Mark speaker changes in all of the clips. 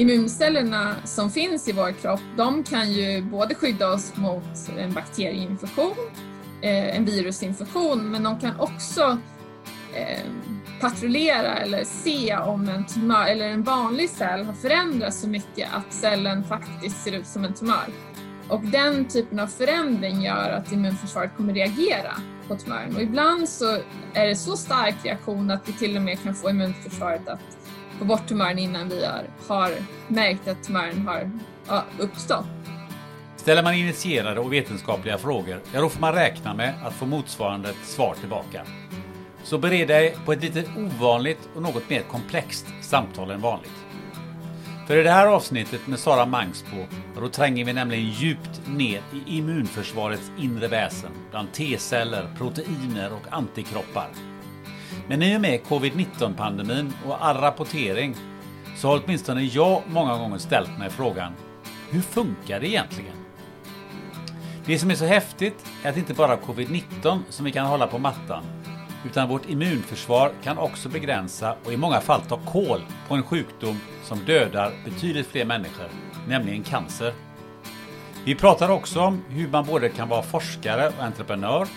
Speaker 1: Immuncellerna som finns i vår kropp, de kan ju både skydda oss mot en bakterieinfektion, eh, en virusinfektion, men de kan också eh, patrullera eller se om en tumör eller en vanlig cell har förändrats så mycket att cellen faktiskt ser ut som en tumör. Och den typen av förändring gör att immunförsvaret kommer reagera på tumören. Och ibland så är det så stark reaktion att vi till och med kan få immunförsvaret att få bort tumören innan vi har, har märkt att tumören har ja, uppstått.
Speaker 2: Ställer man initierade och vetenskapliga frågor, ja då får man räkna med att få motsvarande svar tillbaka. Så bered dig på ett lite ovanligt och något mer komplext samtal än vanligt. För i det här avsnittet med Sara Mangsbo, då tränger vi nämligen djupt ner i immunförsvarets inre väsen, bland T-celler, proteiner och antikroppar. Men i och med covid-19 pandemin och all rapportering så har åtminstone jag många gånger ställt mig frågan hur funkar det egentligen? Det som är så häftigt är att inte bara covid-19 som vi kan hålla på mattan utan vårt immunförsvar kan också begränsa och i många fall ta kål på en sjukdom som dödar betydligt fler människor, nämligen cancer. Vi pratar också om hur man både kan vara forskare och entreprenör,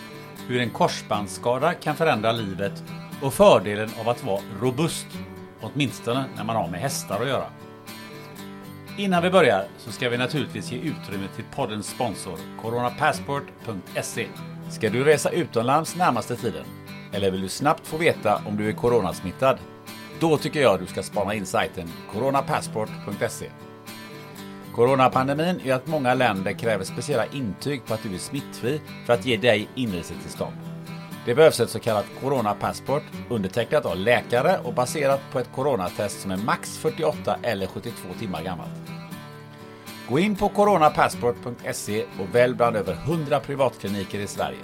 Speaker 2: hur en korsbandsskada kan förändra livet och fördelen av att vara robust, åtminstone när man har med hästar att göra. Innan vi börjar så ska vi naturligtvis ge utrymme till poddens sponsor coronapassport.se. Ska du resa utomlands närmaste tiden? Eller vill du snabbt få veta om du är coronasmittad? Då tycker jag du ska spana in sajten coronapassport.se. Coronapandemin gör att många länder kräver speciella intyg på att du är smittfri för att ge dig inresetillstånd. Det behövs ett så kallat coronapassport undertecknat av läkare och baserat på ett coronatest som är max 48 eller 72 timmar gammalt. Gå in på coronapassport.se och välj bland över 100 privatkliniker i Sverige.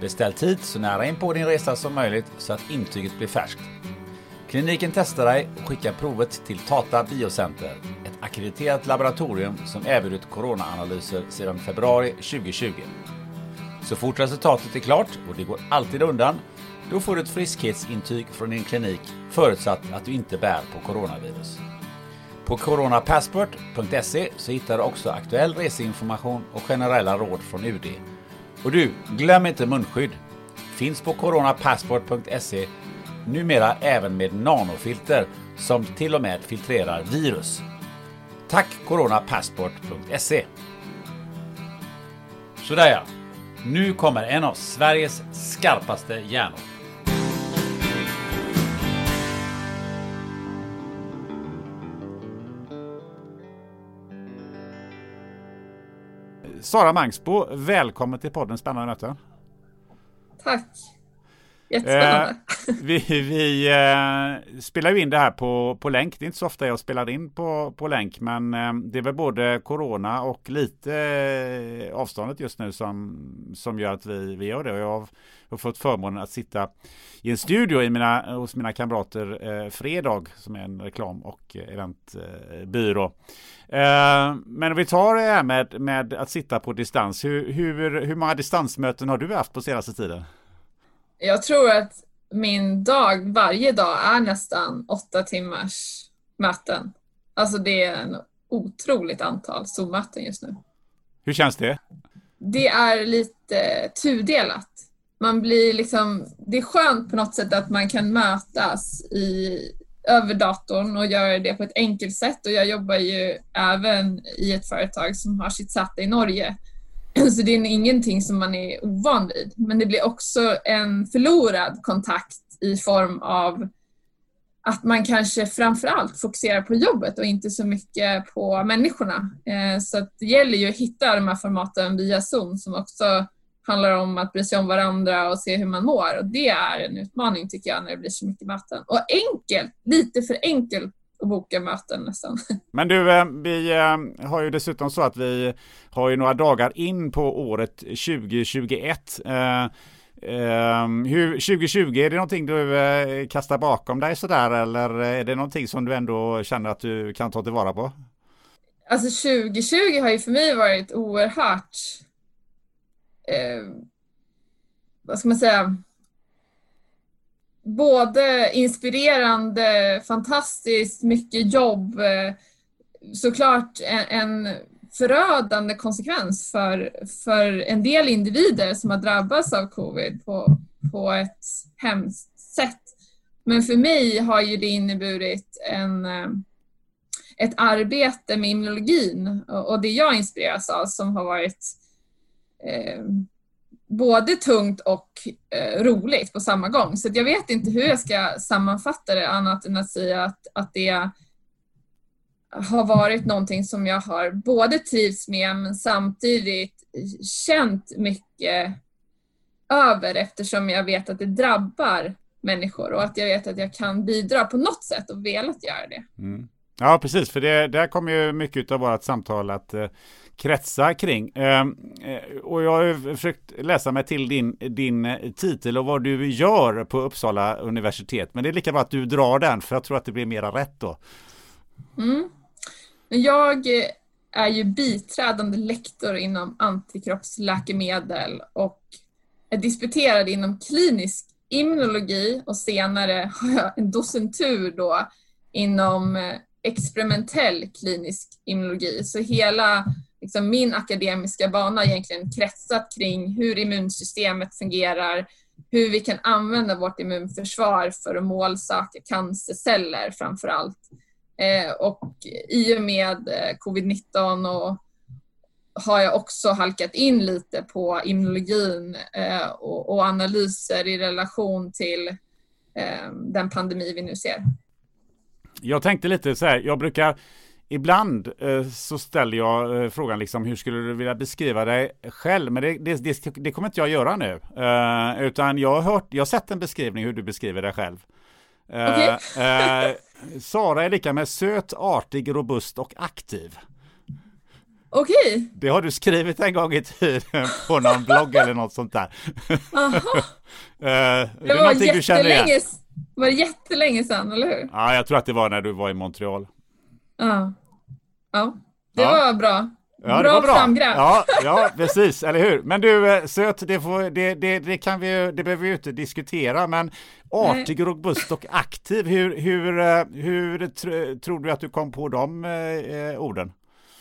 Speaker 2: Beställ tid så nära in på din resa som möjligt så att intyget blir färskt. Kliniken testar dig och skickar provet till Tata Biocenter, ett akkrediterat laboratorium som erbjudit coronaanalyser sedan februari 2020. Så fort resultatet är klart, och det går alltid undan, då får du ett friskhetsintyg från din klinik förutsatt att du inte bär på coronavirus. På coronapassport.se så hittar du också aktuell reseinformation och generella råd från UD. Och du, glöm inte munskydd. Finns på coronapassport.se numera även med nanofilter som till och med filtrerar virus. Tack coronapassport.se. Sådär ja. Nu kommer en av Sveriges skarpaste hjärnor. Sara Mangsbo, välkommen till podden Spännande möten.
Speaker 1: Tack! Jättespännande.
Speaker 3: vi, vi eh, spelar ju in det här på, på länk. Det är inte så ofta jag spelar in på, på länk, men eh, det är väl både corona och lite eh, avståndet just nu som, som gör att vi, vi gör det. Och jag har fått förmånen att sitta i en studio i mina, hos mina kamrater eh, Fredag som är en reklam och eventbyrå. Eh, men vi tar det här med, med att sitta på distans. Hur, hur, hur många distansmöten har du haft på senaste tiden?
Speaker 1: Jag tror att min dag varje dag är nästan åtta timmars möten. Alltså det är en otroligt antal Zoom-möten just nu.
Speaker 3: Hur känns det?
Speaker 1: Det är lite tudelat. Man blir liksom, det är skönt på något sätt att man kan mötas i, över datorn och göra det på ett enkelt sätt och jag jobbar ju även i ett företag som har sitt säte i Norge. Så det är ingenting som man är ovan vid. Men det blir också en förlorad kontakt i form av att man kanske framförallt fokuserar på jobbet och inte så mycket på människorna. Eh, så det gäller ju att hitta de här formaten via Zoom som också handlar om att bry sig om varandra och se hur man mår. Och det är en utmaning tycker jag när det blir så mycket möten. Och enkelt, lite för enkelt att boka möten nästan.
Speaker 3: Men du, eh, vi eh, har ju dessutom så att vi har ju några dagar in på året 2021. Um, hur, 2020, är det någonting du kastar bakom dig sådär eller är det någonting som du ändå känner att du kan ta tillvara på?
Speaker 1: Alltså 2020 har ju för mig varit oerhört, eh, vad ska man säga, både inspirerande, fantastiskt, mycket jobb, eh, såklart en, en förödande konsekvens för, för en del individer som har drabbats av covid på, på ett hemskt sätt. Men för mig har ju det inneburit en, eh, ett arbete med immunologin och det jag inspireras av som har varit eh, både tungt och eh, roligt på samma gång. Så jag vet inte hur jag ska sammanfatta det annat än att säga att, att det har varit någonting som jag har både trivts med men samtidigt känt mycket över eftersom jag vet att det drabbar människor och att jag vet att jag kan bidra på något sätt och velat göra det.
Speaker 3: Mm. Ja, precis, för det, där kommer ju mycket av vårt samtal att eh, kretsa kring. Ehm, eh, och jag har försökt läsa mig till din, din eh, titel och vad du gör på Uppsala universitet. Men det är lika bra att du drar den, för jag tror att det blir mera rätt då.
Speaker 1: Mm. Jag eh, är ju biträdande lektor inom antikroppsläkemedel och är disputerad inom klinisk immunologi och senare har jag en docentur då inom eh, experimentell klinisk immunologi. Så hela liksom, min akademiska bana egentligen kretsat kring hur immunsystemet fungerar, hur vi kan använda vårt immunförsvar för att målsöka cancerceller framför allt. Eh, och i och med eh, covid-19 och har jag också halkat in lite på immunologin eh, och, och, analyser i relation till eh, den pandemi vi nu ser.
Speaker 3: Jag tänkte lite så här, jag brukar Ibland eh, så ställer jag eh, frågan liksom hur skulle du vilja beskriva dig själv? Men det, det, det, det kommer inte jag göra nu. Uh, utan jag har hört, jag har sett en beskrivning hur du beskriver dig själv. Okay. Sara är lika med söt, artig, robust och aktiv.
Speaker 1: Okej. Okay.
Speaker 3: Det har du skrivit en gång i tiden på någon blogg eller något sånt där.
Speaker 1: Aha. det, det var jättelänge, var jättelänge sedan, eller hur?
Speaker 3: Ja, jag tror att det var när du var i Montreal.
Speaker 1: Ja. Ja, det ja. var bra.
Speaker 3: Ja, bra, bra. framgrepp. Ja, ja, precis, eller hur? Men du, eh, söt, det, får, det, det, det, kan vi, det behöver vi ju inte diskutera, men artig, robust och aktiv, hur, hur, eh, hur tr tror du att du kom på de eh, orden?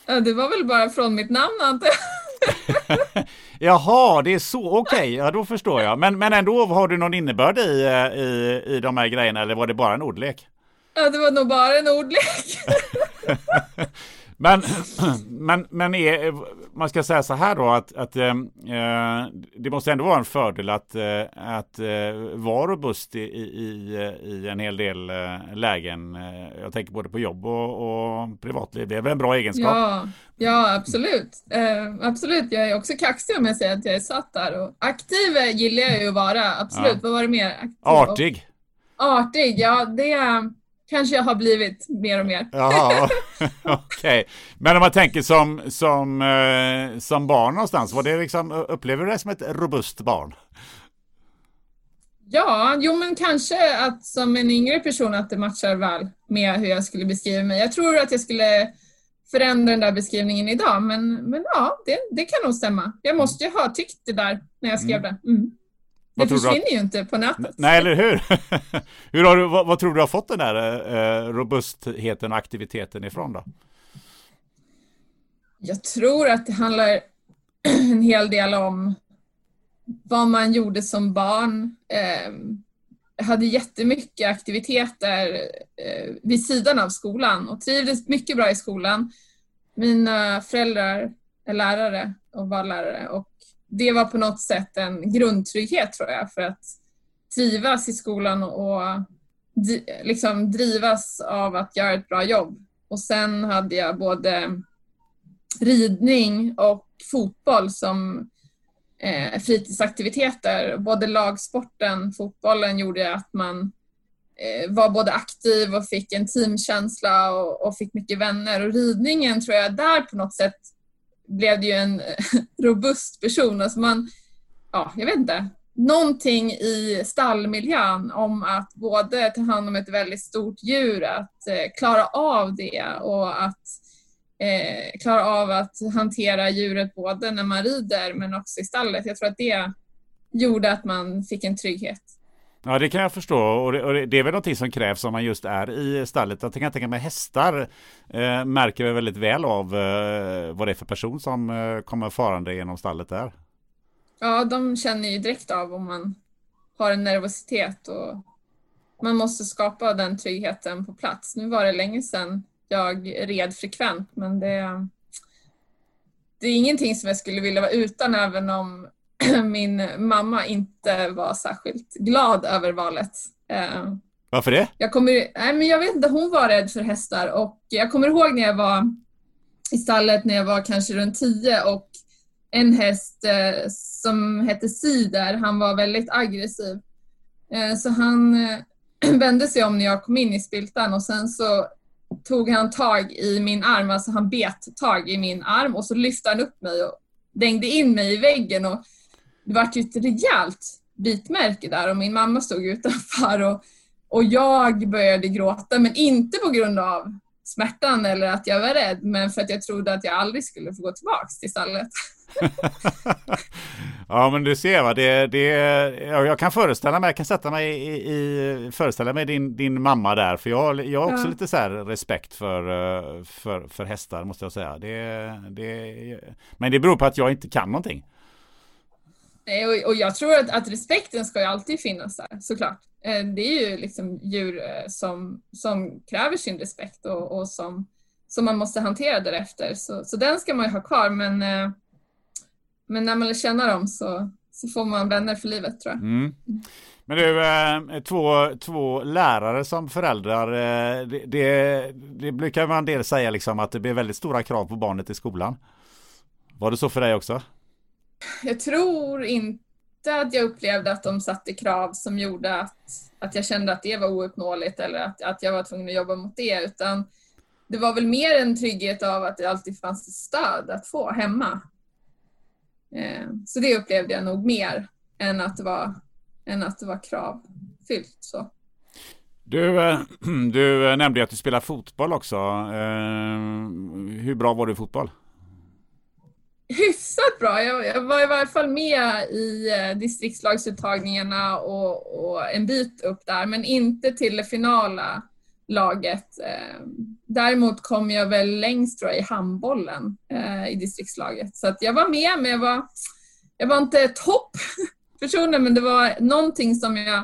Speaker 1: Ja, det var väl bara från mitt namn antar
Speaker 3: jag. Jaha, det är så, okej, okay, ja då förstår jag. Men, men ändå, har du någon innebörd i, eh, i, i de här grejerna, eller var det bara en ordlek?
Speaker 1: Ja, det var nog bara en ordlek.
Speaker 3: Men, men, men är, man ska säga så här då att, att eh, det måste ändå vara en fördel att, eh, att eh, vara robust i, i, i en hel del eh, lägen. Jag tänker både på jobb och, och privatliv. Det är väl en bra egenskap?
Speaker 1: Ja, ja absolut. Eh, absolut. Jag är också kaxig om jag säger att jag är satt där. Och aktiv gillar jag ju att vara. Absolut. Ja. Vad var det mer?
Speaker 3: Aktiv Artig.
Speaker 1: Artig, ja det kanske jag har blivit mer och mer.
Speaker 3: Jaha, okej. Okay. Men om man tänker som, som, eh, som barn någonstans, var det liksom, upplever du det som ett robust barn?
Speaker 1: Ja, jo men kanske att som en yngre person att det matchar väl med hur jag skulle beskriva mig. Jag tror att jag skulle förändra den där beskrivningen idag, men, men ja, det, det kan nog stämma. Jag måste ju ha tyckt det där när jag skrev mm. det. Mm. Det försvinner ju inte på nätet.
Speaker 3: Nej, eller hur? hur har du, vad, vad, tror du har fått den där eh, robustheten och aktiviteten ifrån då?
Speaker 1: Jag tror att det handlar en hel del om vad man gjorde som barn. Eh, jag hade jättemycket aktiviteter eh, vid sidan av skolan och trivdes mycket bra i skolan. Mina föräldrar är lärare och var lärare och det var på något sätt en grundtrygghet tror jag för att trivas i skolan och liksom drivas av att göra ett bra jobb. Och sen hade jag både ridning och fotboll som eh, fritidsaktiviteter. Både lagsporten, fotbollen gjorde att man eh, var både aktiv och fick en teamkänsla och, och, fick mycket vänner. Och ridningen tror jag där på något sätt blev det ju en robust person. Alltså man, ja, jag vet inte. Någonting i stallmiljön om att både ta hand om ett väldigt stort djur, att eh, klara av det och att eh, klara av att hantera djuret både när man rider men också i stallet. Jag tror att det gjorde att man fick en trygghet.
Speaker 3: Ja det kan jag förstå och det, och det är väl någonting som krävs om man just är i stallet. Jag kan tänka mig hästar eh, märker vi väldigt väl av eh, vad det är för person som eh, kommer farande genom stallet där.
Speaker 1: Ja de känner ju direkt av om man har en nervositet och man måste skapa den tryggheten på plats. Nu var det länge sedan jag red frekvent men det, det är ingenting som jag skulle vilja vara utan även om min mamma inte var särskilt glad över valet.
Speaker 3: Eh, Varför det?
Speaker 1: Jag, kommer, nej, men jag vet inte, hon var rädd för hästar och jag kommer ihåg när jag var i stallet när jag var kanske runt tio och en häst eh, som hette Cider, han var väldigt aggressiv. Eh, så han vände sig om när jag kom in i spiltan och sen så tog han tag i min arm, alltså han bet tag i min arm och så lyfte han upp mig och dängde in mig i väggen och det var ju ett rejält bitmärke där och min mamma stod utanför och, och jag började gråta men inte på grund av smärtan eller att jag var rädd men för att jag trodde att jag aldrig skulle få gå tillbaks till stallet.
Speaker 3: ja men du ser va, det, det, jag kan föreställa mig, jag kan sätta mig i, i föreställa mig din, din mamma där för jag, jag har också ja. lite så respekt för, eh, för, för hästar måste jag säga. Det, det, men det beror på att jag inte kan någonting.
Speaker 1: Och, och jag tror att, att respekten ska ju alltid finnas där såklart. Eh, det är ju liksom djur eh, som, som kräver sin respekt och, och som, som man måste hantera därefter. Så, så den ska man ju ha kvar men, eh, men när man lär känna dem så, så får man vänner för livet tror jag. Mm.
Speaker 3: Men du, två, två lärare som föräldrar, det, det, det brukar man del säga liksom att det blir väldigt stora krav på barnet i skolan. Var det så för dig också?
Speaker 1: Jag tror inte att jag upplevde att de satte krav som gjorde att, att jag kände att det var ouppnåeligt eller att, att jag var tvungen att jobba mot det utan det var väl mer en trygghet av att det alltid fanns ett stöd att få hemma. Eh, så det upplevde jag nog mer än att det var, än att det var kravfyllt. Så.
Speaker 3: Du, eh, du eh, nämnde att du spelar fotboll också. Hur bra var du i fotboll?
Speaker 1: Hyfsat bra. Jag, jag, var i varje fall med i eh, distriktslagsuttagningarna och, och, en bit upp där, men inte till det finala laget. Eh, däremot kom jag väl längst tror jag, i handbollen eh, i distriktslaget. Så att jag var med, men jag var, jag var inte topppersonen, men det var någonting som jag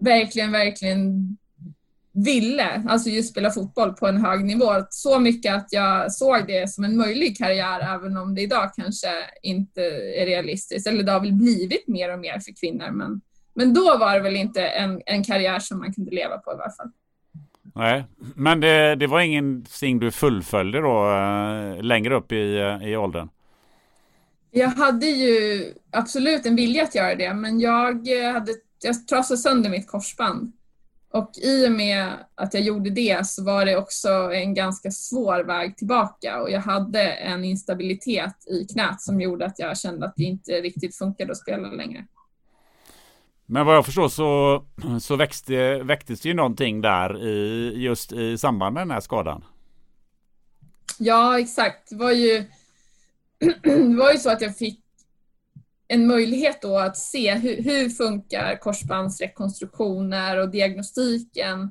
Speaker 1: verkligen, verkligen ville, alltså just spela fotboll på en hög nivå. Så mycket att jag såg det som en möjlig karriär även om det idag kanske inte är realistiskt. Eller det har väl blivit mer och mer för kvinnor men, men då var det väl inte en, en karriär som man kunde leva på i varje fall.
Speaker 3: Nej, men det, det var ingenting du fullföljde då äh, längre upp i, äh, i åldern?
Speaker 1: Jag hade ju absolut en vilja att göra det men jag, hade, jag trasade sönder mitt korsband Och i och med att jag gjorde det så var det också en ganska svår väg tillbaka och jag hade en instabilitet i knät som gjorde att jag kände att det inte riktigt funkade att spela längre.
Speaker 3: Men vad jag förstår så, så växte, väcktes ju någonting där i, just i samband med den här skadan.
Speaker 1: Ja, exakt. Det var ju, det var ju så att jag fick en möjlighet då att se hur, hur funkar korsbandsrekonstruktioner och diagnostiken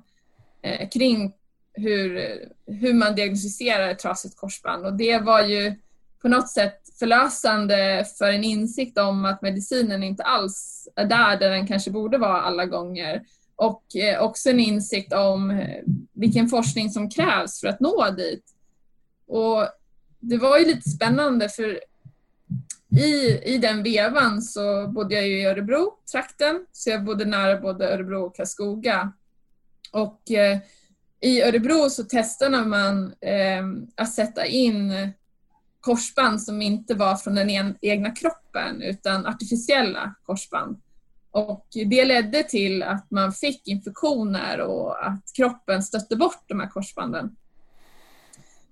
Speaker 1: eh, kring hur, hur man diagnostiserar ett trasigt korsband. Och det var ju på något sätt förlösande för en insikt om att medicinen inte alls är där, där den kanske borde vara alla gånger. Och eh, också en insikt om eh, vilken forskning som krävs för att nå dit. Och det var ju lite spännande för i, i den vevan så bodde jag i Örebro, trakten, så jag bodde nära både Örebro och Karlskoga. Och eh, i Örebro så testade man eh, att sätta in korsband som inte var från den en, egna kroppen utan artificiella korsband. Och det ledde till att man fick infektioner och att kroppen stötte bort de här korsbanden.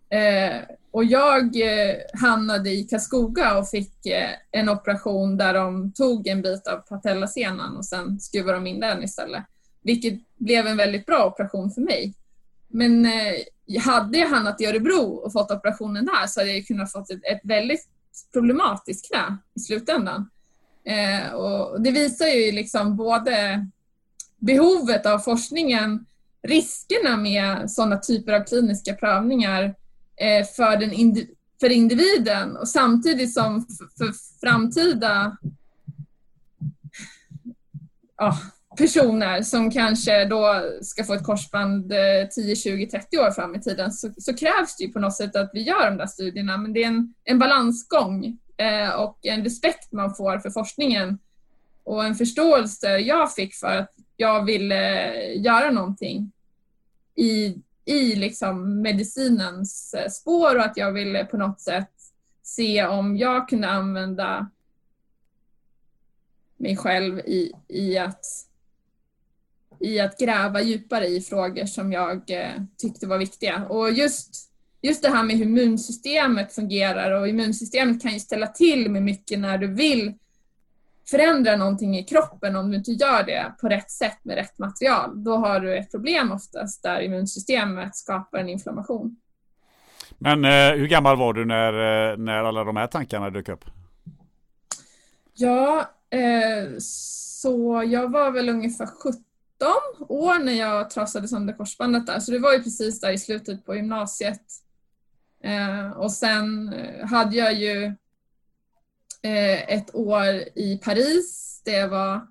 Speaker 1: Eh, och jag eh, hamnade i Karlskoga och fick eh, en operation där de tog en bit av patellasenan och sen skruvade de in den istället. Vilket blev en väldigt bra operation för mig. Men eh, hade jag hamnat i Örebro och fått operationen där så hade jag kunnat fått ett, ett väldigt problematiskt knä i slutändan. Eh, och det visar ju liksom både behovet av forskningen, riskerna med sådana typer av kliniska prövningar Eh, Eh, för, den indi för individen och samtidigt som för framtida ja, personer som kanske då ska få ett korsband 10, 20, 30 år fram i tiden så, så, krävs det ju på något sätt att vi gör de där studierna. Men det är en, en balansgång eh, och en respekt man får för forskningen och en förståelse jag fick för att jag ville eh, göra någonting i i liksom medicinens eh, spår och att jag ville på något sätt se om jag kunde använda mig själv i, i, att, i att gräva djupare i frågor som jag eh, tyckte var viktiga. Och just, just det här med hur immunsystemet fungerar och immunsystemet kan ju ställa till med mycket när du vill förändra någonting i kroppen om du inte gör det på rätt sätt med rätt material. Då har du ett problem oftast där immunsystemet skapar en inflammation.
Speaker 3: Men eh, hur gammal var du när, eh, när alla de här tankarna dök upp?
Speaker 1: Ja, eh, så jag var väl ungefär 17 år när jag trasade sönder korsbandet där. Så det var ju precis där i slutet på gymnasiet. Eh, och sen eh, hade jag ju Eh, ett år i Paris det var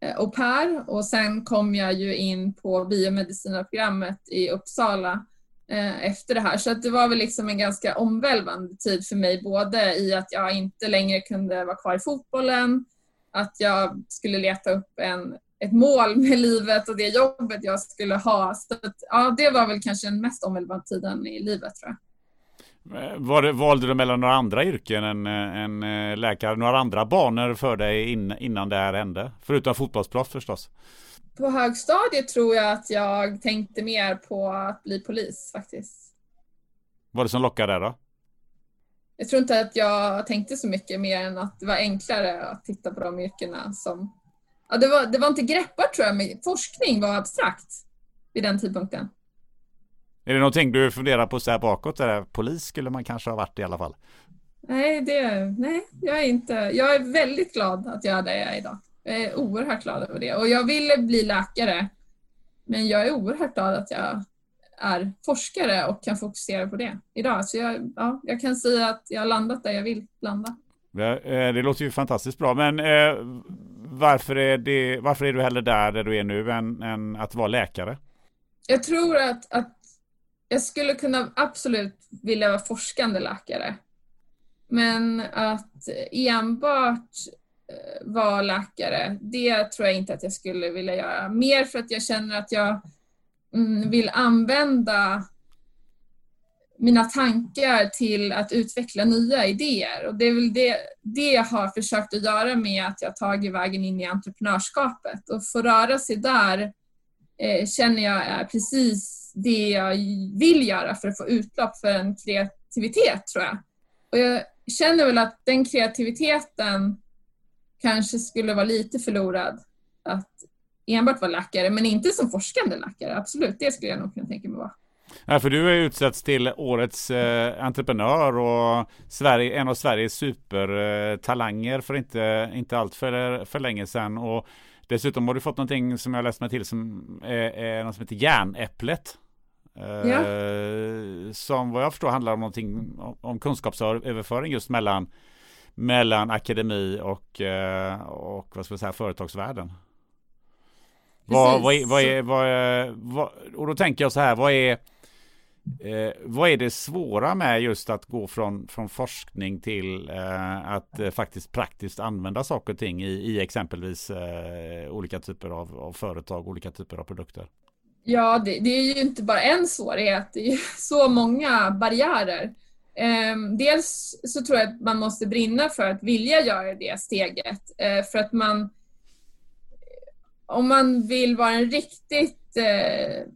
Speaker 1: eh, au pair och sen kom jag ju in på biomedicinarprogrammet i Uppsala eh, efter det här. Så att det var väl liksom en ganska omvälvande tid för mig, både i att jag inte längre kunde vara kvar i fotbollen, att jag skulle leta upp en, ett mål med livet och det jobbet jag skulle ha. Så att, ja, det var väl kanske den mest omvälvande tiden i livet tror jag.
Speaker 3: Eh, var valde du mellan några andra yrken än, än eh, läkare? Några andra banor för dig in, innan det här hände? Förutom fotbollsproffs förstås.
Speaker 1: På högstadiet tror jag att jag tänkte mer på att bli polis faktiskt.
Speaker 3: Vad var det som lockade där då?
Speaker 1: Jag tror inte att jag tänkte så mycket mer än att det var enklare att titta på de yrkena som... Ja, det, var, det var inte greppbart tror jag, men forskning var abstrakt vid den tidpunkten.
Speaker 3: Är det någonting du funderar på så här bakåt? Eller polis skulle man kanske ha varit i alla fall?
Speaker 1: Nej, det, nej jag är inte. Jag är väldigt glad att jag är där jag är idag. Jag är oerhört glad över det och jag ville bli läkare. Men jag är oerhört glad att jag är forskare och kan fokusera på det idag. Så jag, ja, jag kan säga att jag har landat där jag vill landa.
Speaker 3: Det, eh, det låter ju fantastiskt bra, men eh, varför, är det, varför är du hellre där, där du är nu än, än att vara läkare?
Speaker 1: Jag tror att, att jag skulle kunna absolut vilja vara forskande läkare. Men att enbart eh, vara läkare, det tror jag inte att jag skulle vilja göra. Mer för att jag känner att jag mm, vill använda mina tankar till att utveckla nya idéer. Och det är väl det, det jag har försökt att göra med att jag tagit vägen in i entreprenörskapet och få röra sig där eh, känner jag är precis det jag vill göra för att få utlopp för en kreativitet tror jag. Och jag känner väl att den kreativiteten kanske skulle vara lite förlorad att enbart vara läkare, men inte som forskande läkare. Absolut, det skulle jag nog kunna tänka mig vara.
Speaker 3: Ja, för du är utsetts till årets eh, entreprenör och Sverige, en av Sveriges supertalanger eh, för inte, inte allt för, för länge sedan. Och dessutom har du fått någonting som jag läst mig till som är, är något som heter järnäpplet. Eh, ja. Som vad jag förstår handlar om någonting om kunskapsöverföring just mellan mellan akademi och, eh, och vad ska jag säga, företagsvärlden. Vad, vad, är, vad, är, vad, är, vad, och då tänker jag så här, vad är, eh, vad är det svåra med just att gå från, från forskning till eh, att eh, faktiskt praktiskt använda saker och ting i, i exempelvis eh, olika typer av, av, företag, olika typer av produkter?
Speaker 1: Ja, det, det, är ju inte bara en svårighet, det är ju så många barriärer. Ehm, dels så tror jag att man måste brinna för att vilja göra det steget. Eh, för att man... Om man vill vara en riktigt eh,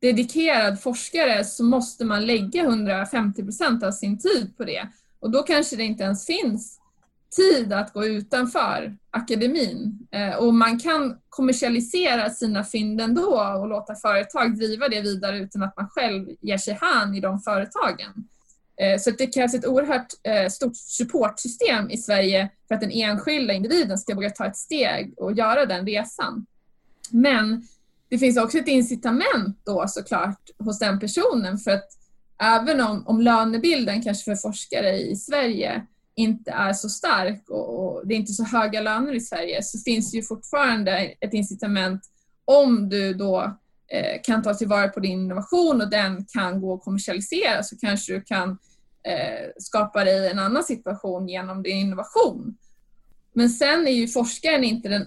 Speaker 1: dedikerad forskare så måste man lägga 150 procent av sin tid på det. Och då kanske det inte ens finns tid att gå utanför akademin. Eh, och man kan kommersialisera sina fynd ändå och låta företag driva det vidare utan att man själv ger sig hän i de företagen. Eh, så det krävs ett oerhört eh, stort supportsystem i Sverige för att den enskilda individen ska våga ta ett steg och göra den resan. Men det finns också ett incitament då såklart hos den personen för att även om, om lönebilden kanske för forskare i Sverige inte är så stark och, och, det är inte så höga löner i Sverige så finns det ju fortfarande ett incitament om du då eh, kan ta tillvara på din innovation och den kan gå att kommersialisera så kanske du kan eh, skapa dig en annan situation genom din innovation. Men sen är ju forskaren inte den,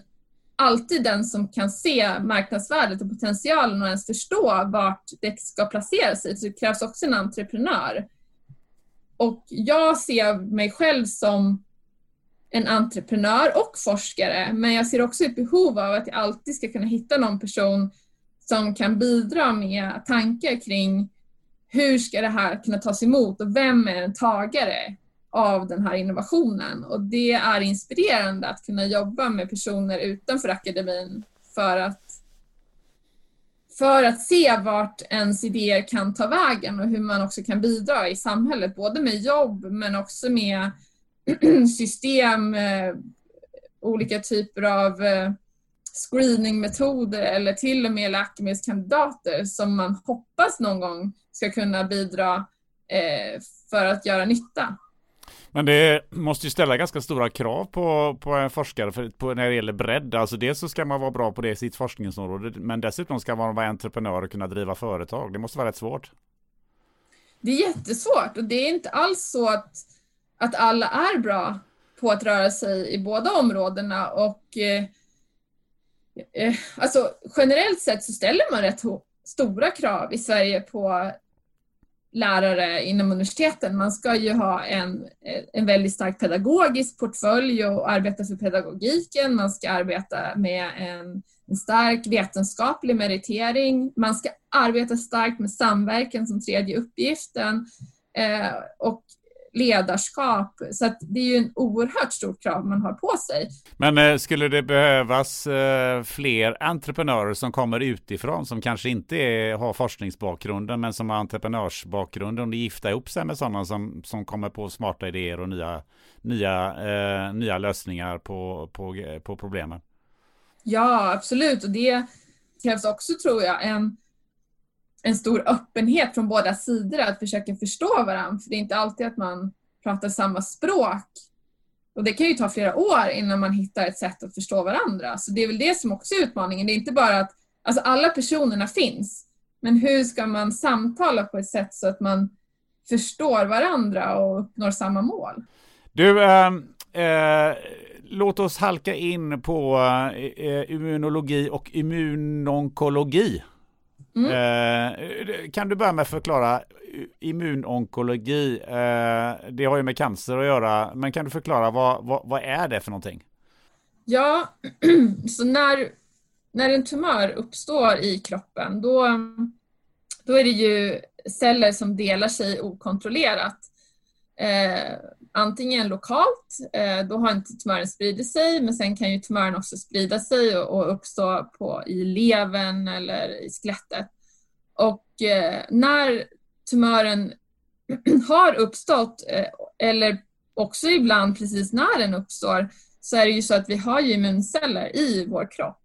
Speaker 1: alltid den som kan se marknadsvärdet och potentialen och ens förstå vart det ska placera sig. Så det krävs också en entreprenör och jag ser mig själv som en entreprenör och forskare, men jag ser också ett behov av att jag alltid ska kunna hitta någon person som kan bidra med tankar kring hur ska det här kunna tas emot och vem är en tagare av den här innovationen? Och det är inspirerande att kunna jobba med personer utanför akademin för att för att se vart ens idéer kan ta vägen och hur man också kan bidra i samhället, både med jobb men också med system, eh, olika typer av eh, screeningmetoder eller till och med läkemedelskandidater som man hoppas någon gång ska kunna bidra eh, för att göra nytta.
Speaker 3: Men det måste ju ställa ganska stora krav på, på en forskare för, på, när det gäller bredd. Alltså dels så ska man vara bra på det i sitt forskningsområde, men dessutom ska man vara entreprenör och kunna driva företag. Det måste vara rätt svårt.
Speaker 1: Det är jättesvårt och det är inte alls så att, att alla är bra på att röra sig i båda områdena och eh, eh, alltså generellt sett så ställer man rätt stora krav i Sverige på lärare inom universiteten. Man ska ju ha en, en väldigt stark pedagogisk portfölj och arbeta för pedagogiken. Man ska arbeta med en, en stark vetenskaplig meritering. Man ska arbeta starkt med samverkan som tredje uppgiften. Eh, och ledarskap. Så att det är ju en oerhört stort krav man har på sig.
Speaker 3: Men eh, skulle det behövas eh, fler entreprenörer som kommer utifrån som kanske inte är, har forskningsbakgrunden men som har entreprenörsbakgrunden och gifta ihop sig med sådana som, som kommer på smarta idéer och nya, nya, eh, nya lösningar på, på, på problemen?
Speaker 1: Ja, absolut. Och det krävs också, tror jag, en en stor öppenhet från båda sidor att försöka förstå varandra. För det är inte alltid att man pratar samma språk. Och det kan ju ta flera år innan man hittar ett sätt att förstå varandra. Så det är väl det som också är utmaningen. Det är inte bara att alltså alla personerna finns. Men hur ska man samtala på ett sätt så att man förstår varandra och uppnår samma mål?
Speaker 3: Du, äh, äh, låt oss halka in på äh, immunologi och immunonkologi. Mm. Eh, kan du börja med att förklara immunonkologi? Eh, det har ju med cancer att göra, men kan du förklara vad, vad, vad är det för någonting?
Speaker 1: Ja, så när när en tumör uppstår i kroppen då, då är det ju celler som delar sig okontrollerat. Eh, antingen lokalt, eh, då har inte tumören spridit sig, men sen kan ju tumören också sprida sig och, och uppstå på, i levern eller i skelettet. Och eh, när tumören har uppstått, eh, eller också ibland precis när den uppstår, så är det ju så att vi har ju immunceller i vår kropp.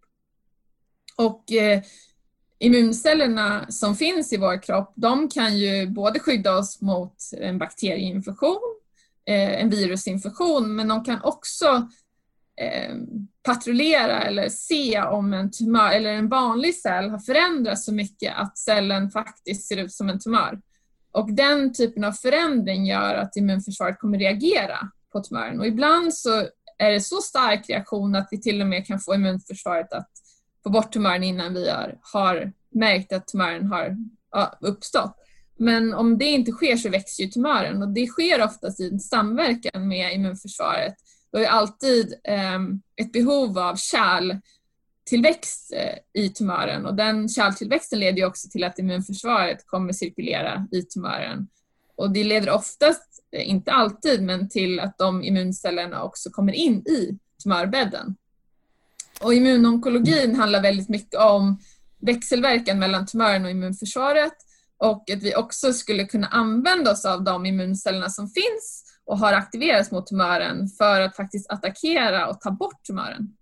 Speaker 1: Och eh, immuncellerna som finns i vår kropp, de kan ju både skydda oss mot en bakterieinfektion, Eh, en virusinfektion, men de kan också eh, patrullera eller se om en tumör eller en vanlig cell har förändrats så mycket att cellen faktiskt ser ut som en tumör. Och den typen av förändring gör att immunförsvaret kommer reagera på tumören. Och ibland så är det så stark reaktion att vi till och med kan få immunförsvaret att få bort tumören innan vi har, har märkt att tumören har ja, uppstått. Men om det inte sker så växer ju tumören och det sker oftast i samverkan med immunförsvaret. Det är alltid eh, ett behov av kärltillväxt eh, i tumören och den kärltillväxten leder ju också till att immunförsvaret kommer cirkulera i tumören. Och det leder oftast, eh, inte alltid, men till att de immuncellerna också kommer in i tumörbädden. Och immunonkologin handlar väldigt mycket om växelverkan mellan tumören och immunförsvaret och att vi också skulle kunna använda oss av de immuncellerna som finns och har aktiverats mot tumören för att faktiskt attackera och ta bort tumören.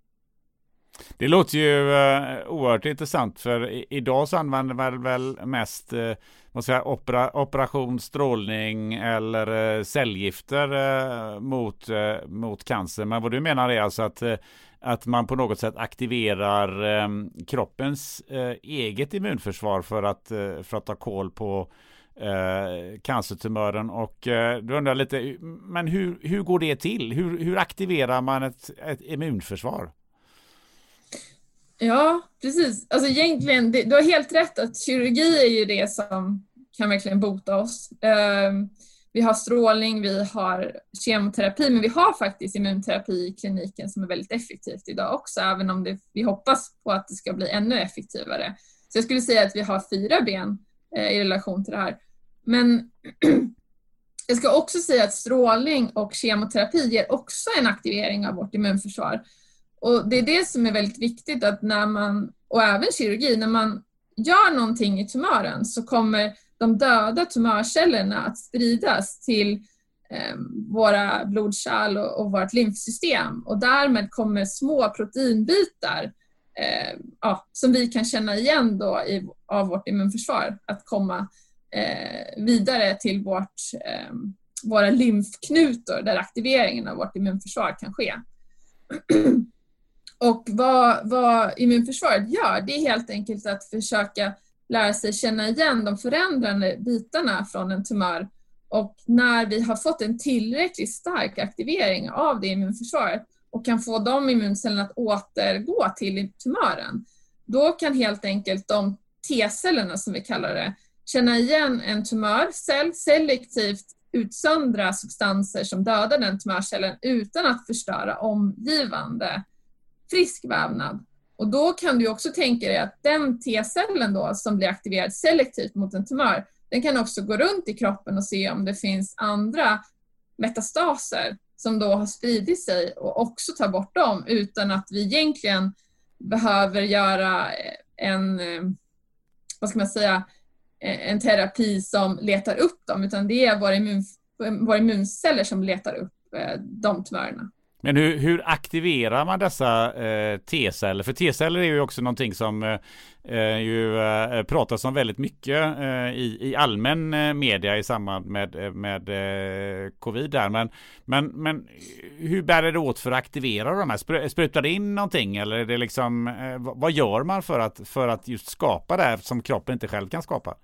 Speaker 3: Det låter ju eh, oerhört intressant för i, idag så använder man väl mest uh, vad jag, opera, operation, strålning eller eh, cellgifter mot, mot cancer. Men vad du menar är alltså att att man på något sätt aktiverar eh, kroppens eh, eget immunförsvar för att, eh, för att ta koll på eh, cancertumören. Och eh, du undrar lite, men hur, hur går det till? Hur, hur aktiverar man ett, ett immunförsvar?
Speaker 1: Ja, precis. Alltså egentligen, det, du har helt rätt att kirurgi är ju det som kan verkligen bota oss. Ehm, vi har strålning, vi har kemoterapi, men vi har faktiskt immunterapi i kliniken som är väldigt effektivt idag också, även om det, vi hoppas på att det ska bli ännu effektivare. Så jag skulle säga att vi har fyra ben eh, i relation till det här. Men jag ska också säga att strålning och kemoterapi ger också en aktivering av vårt immunförsvar. Och det är det som är väldigt viktigt att när man, och även kirurgi, när man gör någonting i tumören så kommer de döda tumörcellerna att spridas till eh, våra blodkärl och, och vårt lymfsystem och därmed kommer små proteinbitar eh, ja, som vi kan känna igen då i, av vårt immunförsvar att komma eh, vidare till vårt, eh, våra lymfknutor där aktiveringen av vårt immunförsvar kan ske. och vad, vad immunförsvaret gör, det är helt enkelt att försöka lära sig känna igen de förändrande bitarna från en tumör och när vi har fått en tillräckligt stark aktivering av det immunförsvaret och kan få de immuncellerna att återgå till tumören, då kan helt enkelt de T-cellerna som vi kallar det, känna igen en tumörcell, selektivt utsöndra substanser som dödar den tumörcellen utan att förstöra omgivande frisk vävnad. Och då kan du också tänka dig att den T-cellen då som blir aktiverad selektivt mot en tumör, den kan också gå runt i kroppen och se om det finns andra metastaser som då har spridit sig och också ta bort dem utan att vi egentligen behöver göra eh, en, eh, vad ska man säga, eh, en terapi som letar upp dem utan det är våra, immun, våra immunceller som letar upp de tumörerna.
Speaker 3: Men hur, hur aktiverar man dessa eh, T-celler? För T-celler är ju också någonting som eh, eh ju eh, pratas om väldigt mycket eh, i, i allmän eh, media i samband med, eh, med eh, covid där. Men, men, men hur bär det åt för att aktivera de här? Sprutar det in någonting eller är det liksom, vad gör man för att, för att just skapa det här som kroppen inte själv kan skapa?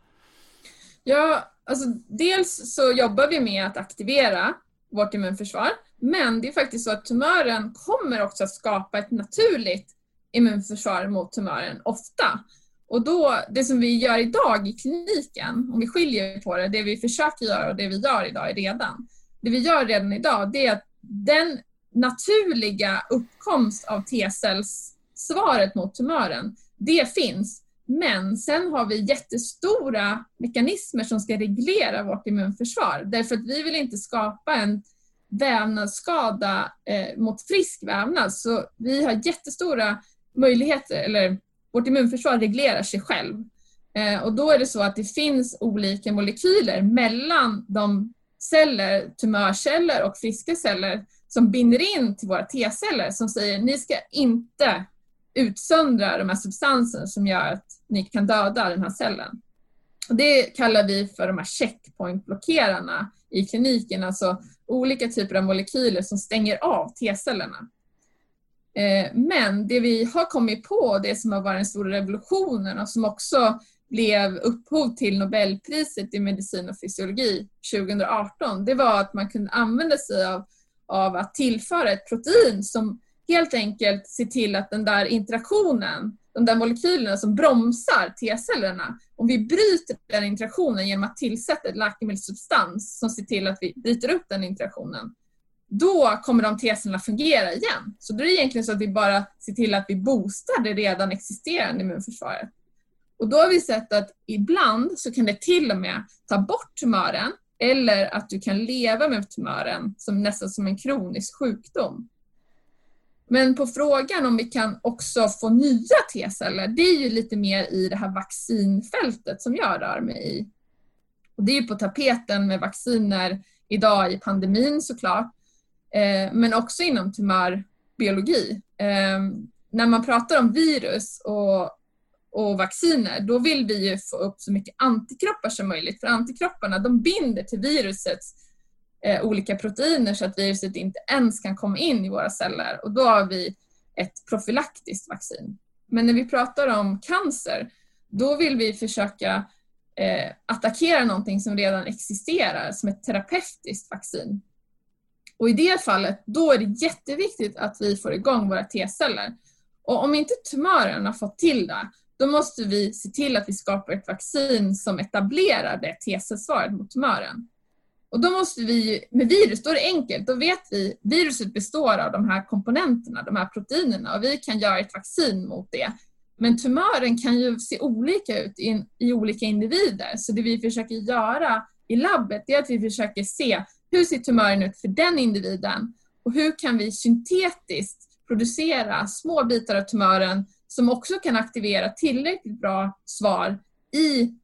Speaker 1: Ja, alltså dels så jobbar vi med att aktivera vårt immunförsvar. Men det är faktiskt så att tumören kommer också att skapa ett naturligt immunförsvar mot tumören, ofta. Och då, det som vi gör idag i kliniken, om vi skiljer på det, det vi försöker göra och det vi gör idag är redan. Det vi gör redan idag, det är att den naturliga uppkomst av T-cellssvaret mot tumören, det finns. Men sen har vi jättestora mekanismer som ska reglera vårt immunförsvar. Därför att vi vill inte skapa en vävnadsskada eh, mot frisk vävnad. Så vi har jättestora möjligheter, eller vårt immunförsvar reglerar sig själv. Eh, och då är det så att det finns olika molekyler mellan de celler, tumörceller och friska celler som binder in till våra T-celler som säger ni ska inte utsöndra de här substanserna som gör att ni kan döda den här cellen. Och det kallar vi för de här checkpointblockerarna i kliniken, alltså olika typer av molekyler som stänger av T-cellerna. Eh, men det vi har kommit på, det som har varit den stora revolutionen och som också blev upphov till Nobelpriset i medicin och fysiologi 2018, det var att man kunde använda sig av, av att tillföra ett protein som helt enkelt ser till att den där interaktionen, de där molekylerna som bromsar T-cellerna, om vi bryter den interaktionen genom att tillsätta ett läkemedelssubstans som ser till att vi bryter upp den interaktionen, då kommer de T-cellerna fungera igen. Så då är det egentligen så att vi bara ser till att vi boostar det redan existerande immunförsvaret. Och då har vi sett att ibland så kan det till och med ta bort tumören eller att du kan leva med tumören som nästan som en kronisk sjukdom. Men på frågan om vi kan också få nya T-celler, det är ju lite mer i det här vaccinfältet som jag rör mig i. Och det är ju på tapeten med vacciner idag i pandemin såklart, eh, men också inom tumörbiologi. Eh, när man pratar om virus och, och vacciner, då vill vi ju få upp så mycket antikroppar som möjligt, för antikropparna de binder till virusets eh, olika proteiner så att viruset inte ens kan komma in i våra celler och då har vi ett profylaktiskt vaccin. Men när vi pratar om cancer, då vill vi försöka eh, attackera någonting som redan existerar som ett terapeutiskt vaccin. Och i det fallet, då är det jätteviktigt att vi får igång våra T-celler. Och om inte tumören har fått till det, då måste vi se till att vi skapar ett vaccin som etablerar det T-cellsvaret mot tumören. Och då måste vi, med virus, då är det enkelt. Då vet vi, viruset består av de här komponenterna, de här proteinerna och vi kan göra ett vaccin mot det. Men tumören kan ju se olika ut i, i olika individer. Så det vi försöker göra i labbet är att vi försöker se hur ser tumören ut för den individen och hur kan vi syntetiskt producera små bitar av tumören som också kan aktivera tillräckligt bra svar i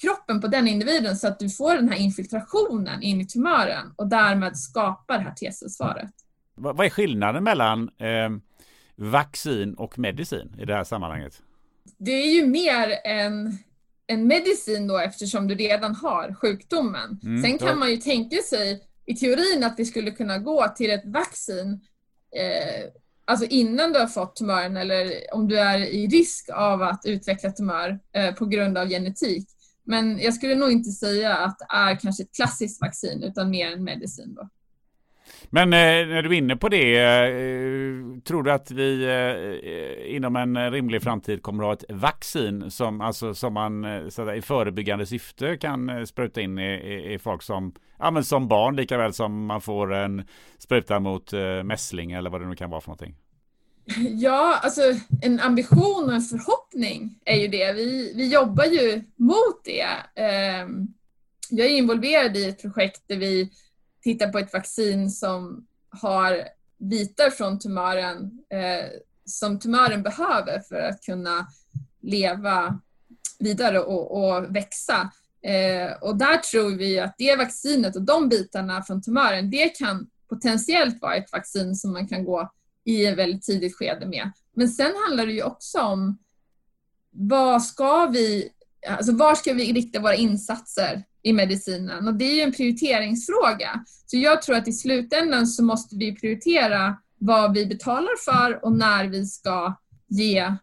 Speaker 1: kroppen på den individen så att du får den här infiltrationen in i tumören och därmed skapar det här T-cellsvaret.
Speaker 3: Vad är skillnaden mellan eh, vaccin och medicin i det här sammanhanget?
Speaker 1: Det är ju mer en, en medicin då eftersom du redan har sjukdomen. Mm, Sen kan då... man ju tänka sig i teorin att vi skulle kunna gå till ett vaccin eh, alltså innan du har fått tumören eller om du är i risk av att utveckla tumör eh, på grund av genetik. Men jag skulle nog inte säga att det är kanske ett klassiskt vaccin utan mer en medicin. Då.
Speaker 3: Men eh, när du är inne på det, eh, tror du att vi eh, inom en rimlig framtid kommer att ha ett vaccin som, alltså, som man eh, så där, i förebyggande syfte kan eh, spruta in i, i, i, folk som, ja, men som barn lika väl som man får en spruta mot eh, mässling eller vad det nu kan vara för någonting?
Speaker 1: Ja, alltså en ambition och en förhoppning är ju det. Vi, vi jobbar ju mot det. Ehm, jag är involverad i ett projekt där vi tittar på ett vaccin som har bitar från tumören eh, som tumören behöver för att kunna leva vidare och, och växa. Eh, och där tror vi att det vaccinet och de bitarna från tumören, det kan potentiellt vara ett vaccin som man kan gå i ett väldigt tidigt skede med. Men sen handlar det ju också om vad ska vi, alltså var ska vi rikta våra insatser i medicinen? Och det är ju en prioriteringsfråga. Så jag tror att i slutändan så måste vi prioritera vad vi betalar för och när vi ska ge.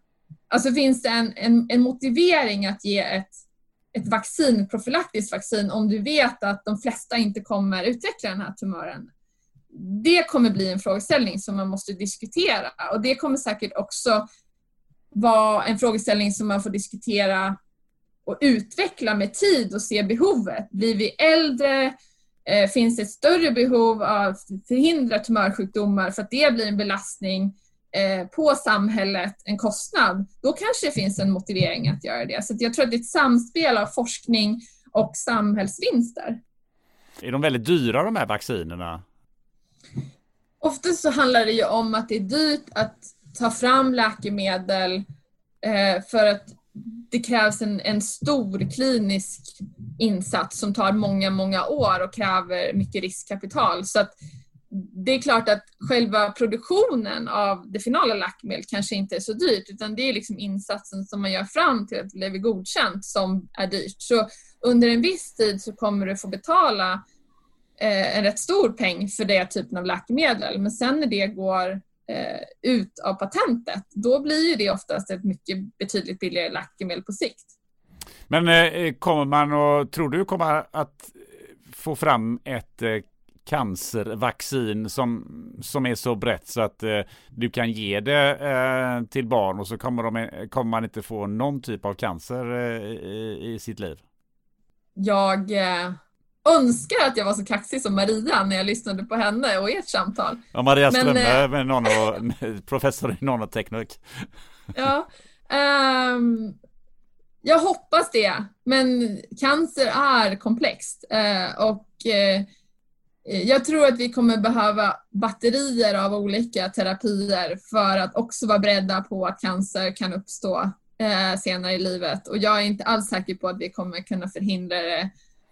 Speaker 1: Alltså finns det en, en, en motivering att ge ett, ett vaccin, profylaktiskt vaccin, om du vet att de flesta inte kommer utveckla den här tumören? Det kommer bli en frågeställning som man måste diskutera och det kommer säkert också vara en frågeställning som man får diskutera och utveckla med tid och se behovet. Blir vi äldre? Eh, finns det ett större behov av att förhindra tumörsjukdomar för att det blir en belastning? Eh, på samhället en kostnad, då kanske det finns en motivering att göra det. Så jag tror att det är ett samspel av forskning och samhällsvinster.
Speaker 3: Är de väldigt dyra de här vaccinerna?
Speaker 1: Oftast så handlar det ju om att det är dyrt att ta fram läkemedel eh, för att det krävs en, en stor klinisk insats som tar många, många år och kräver mycket riskkapital. Så att det är klart att själva produktionen av det finala läkemedlet kanske inte är så dyrt utan det är liksom insatsen som man gör fram till att det blir godkänt som är dyrt. Så under en viss tid så kommer du få betala eh, en rätt stor peng för den typen av läkemedel men sen när det går eh, ut av patentet då blir ju det oftast ett mycket betydligt billigare läkemedel på sikt.
Speaker 3: Men eh, kommer man och tror du kommer att få fram ett eh, cancervaccin som, som är så brett så att eh, du kan ge det eh, till barn och så kommer, de, kommer man inte få någon typ av cancer eh, i, i, sitt liv?
Speaker 1: Jag eh, önskar att jag var så kaxig som Maria när jag lyssnade på henne och ert samtal.
Speaker 3: Ja, Maria Strömberg, Men, nano, professor i nanoteknik.
Speaker 1: ja, um, jag hoppas det, men cancer är komplext uh, och uh, jag tror att vi kommer behöva batterier av olika terapier för att också vara beredda på att cancer kan uppstå eh, senare i livet. Och jag är inte alls säker på att vi kommer kunna förhindra det eh,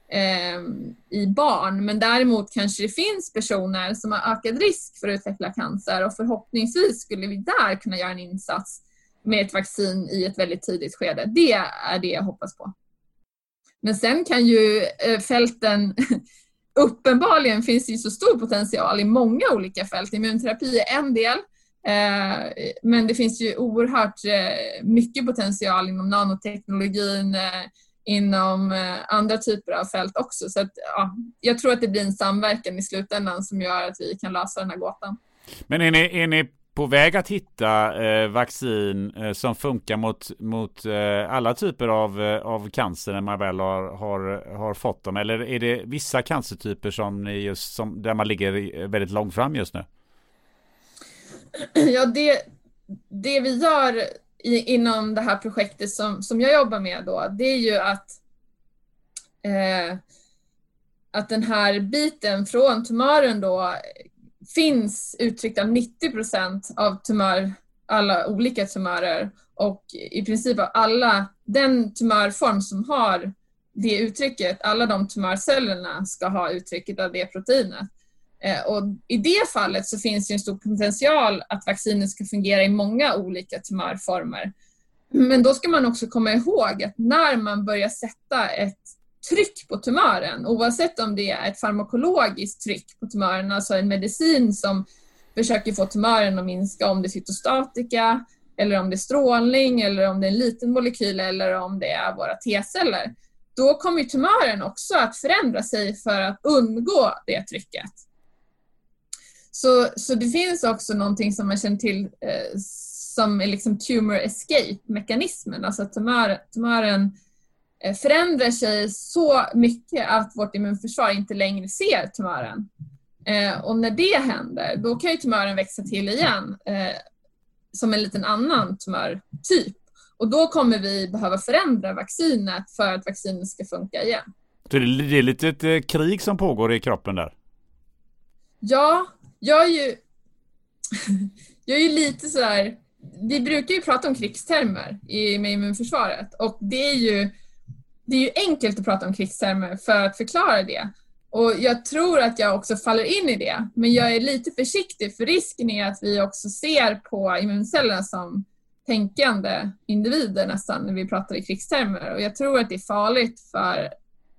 Speaker 1: Eh, i barn. Men däremot kanske det finns personer som har ökad risk för att utveckla cancer och förhoppningsvis skulle vi där kunna göra en insats med ett vaccin i ett väldigt tidigt skede. Det är det jag hoppas på. Men sen kan ju eh, fälten uppenbarligen finns det ju så stor potential i många olika fält. Immunterapi är en del, eh, men det finns ju oerhört mycket potential inom nanoteknologin, inom andra typer av fält också. Så att, ja, jag tror att det blir en samverkan i slutändan som gör att vi kan lösa den här gåtan.
Speaker 3: Men är ni, är ni på väg att hitta eh, vaccin eh, som funkar mot, mot eh, alla typer av, eh, av cancer när man väl har, har, har fått dem? Eller är det vissa cancertyper som just, som, där man ligger väldigt långt fram just nu?
Speaker 1: Ja, det, det vi gör i, inom det här projektet som, som jag jobbar med då, det är ju att eh, att den här biten från tumören då finns uttryckt av 90 procent av tumör, alla olika tumörer och i princip av alla, den tumörform som har det uttrycket, alla de tumörcellerna ska ha uttrycket av det proteinet. Eh, och I det fallet så finns det en stor potential att vaccinet ska fungera i många olika tumörformer. Men då ska man också komma ihåg att när man börjar sätta ett tryck på tumören oavsett om det är ett farmakologiskt tryck på tumören, alltså en medicin som försöker få tumören att minska om det är cytostatika eller om det är strålning eller om det är en liten molekyl eller om det är våra T-celler. Då kommer tumören också att förändra sig för att undgå det trycket. Så, så det finns också någonting som man känner till eh, som är liksom tumor escape-mekanismen, alltså att tumör, tumören Eh, förändrar sig så mycket att vårt immunförsvar inte längre ser tumören. Eh, och när det händer, då kan ju tumören växa till igen eh, som en liten annan tumörtyp. Och då kommer vi behöva förändra vaccinet för att vaccinet ska funka igen.
Speaker 3: Så det är lite ett krig som pågår i kroppen där?
Speaker 1: Ja, jag är ju, jag är ju lite sådär, vi brukar ju prata om krigstermer i, med immunförsvaret och det är ju det är ju enkelt att prata om krigstermer för att förklara det. Och jag tror att jag också faller in i det. Men jag är lite försiktig för risken är att vi också ser på immuncellerna som tänkande individer nästan när vi pratar i krigstermer. Och jag tror att det är farligt för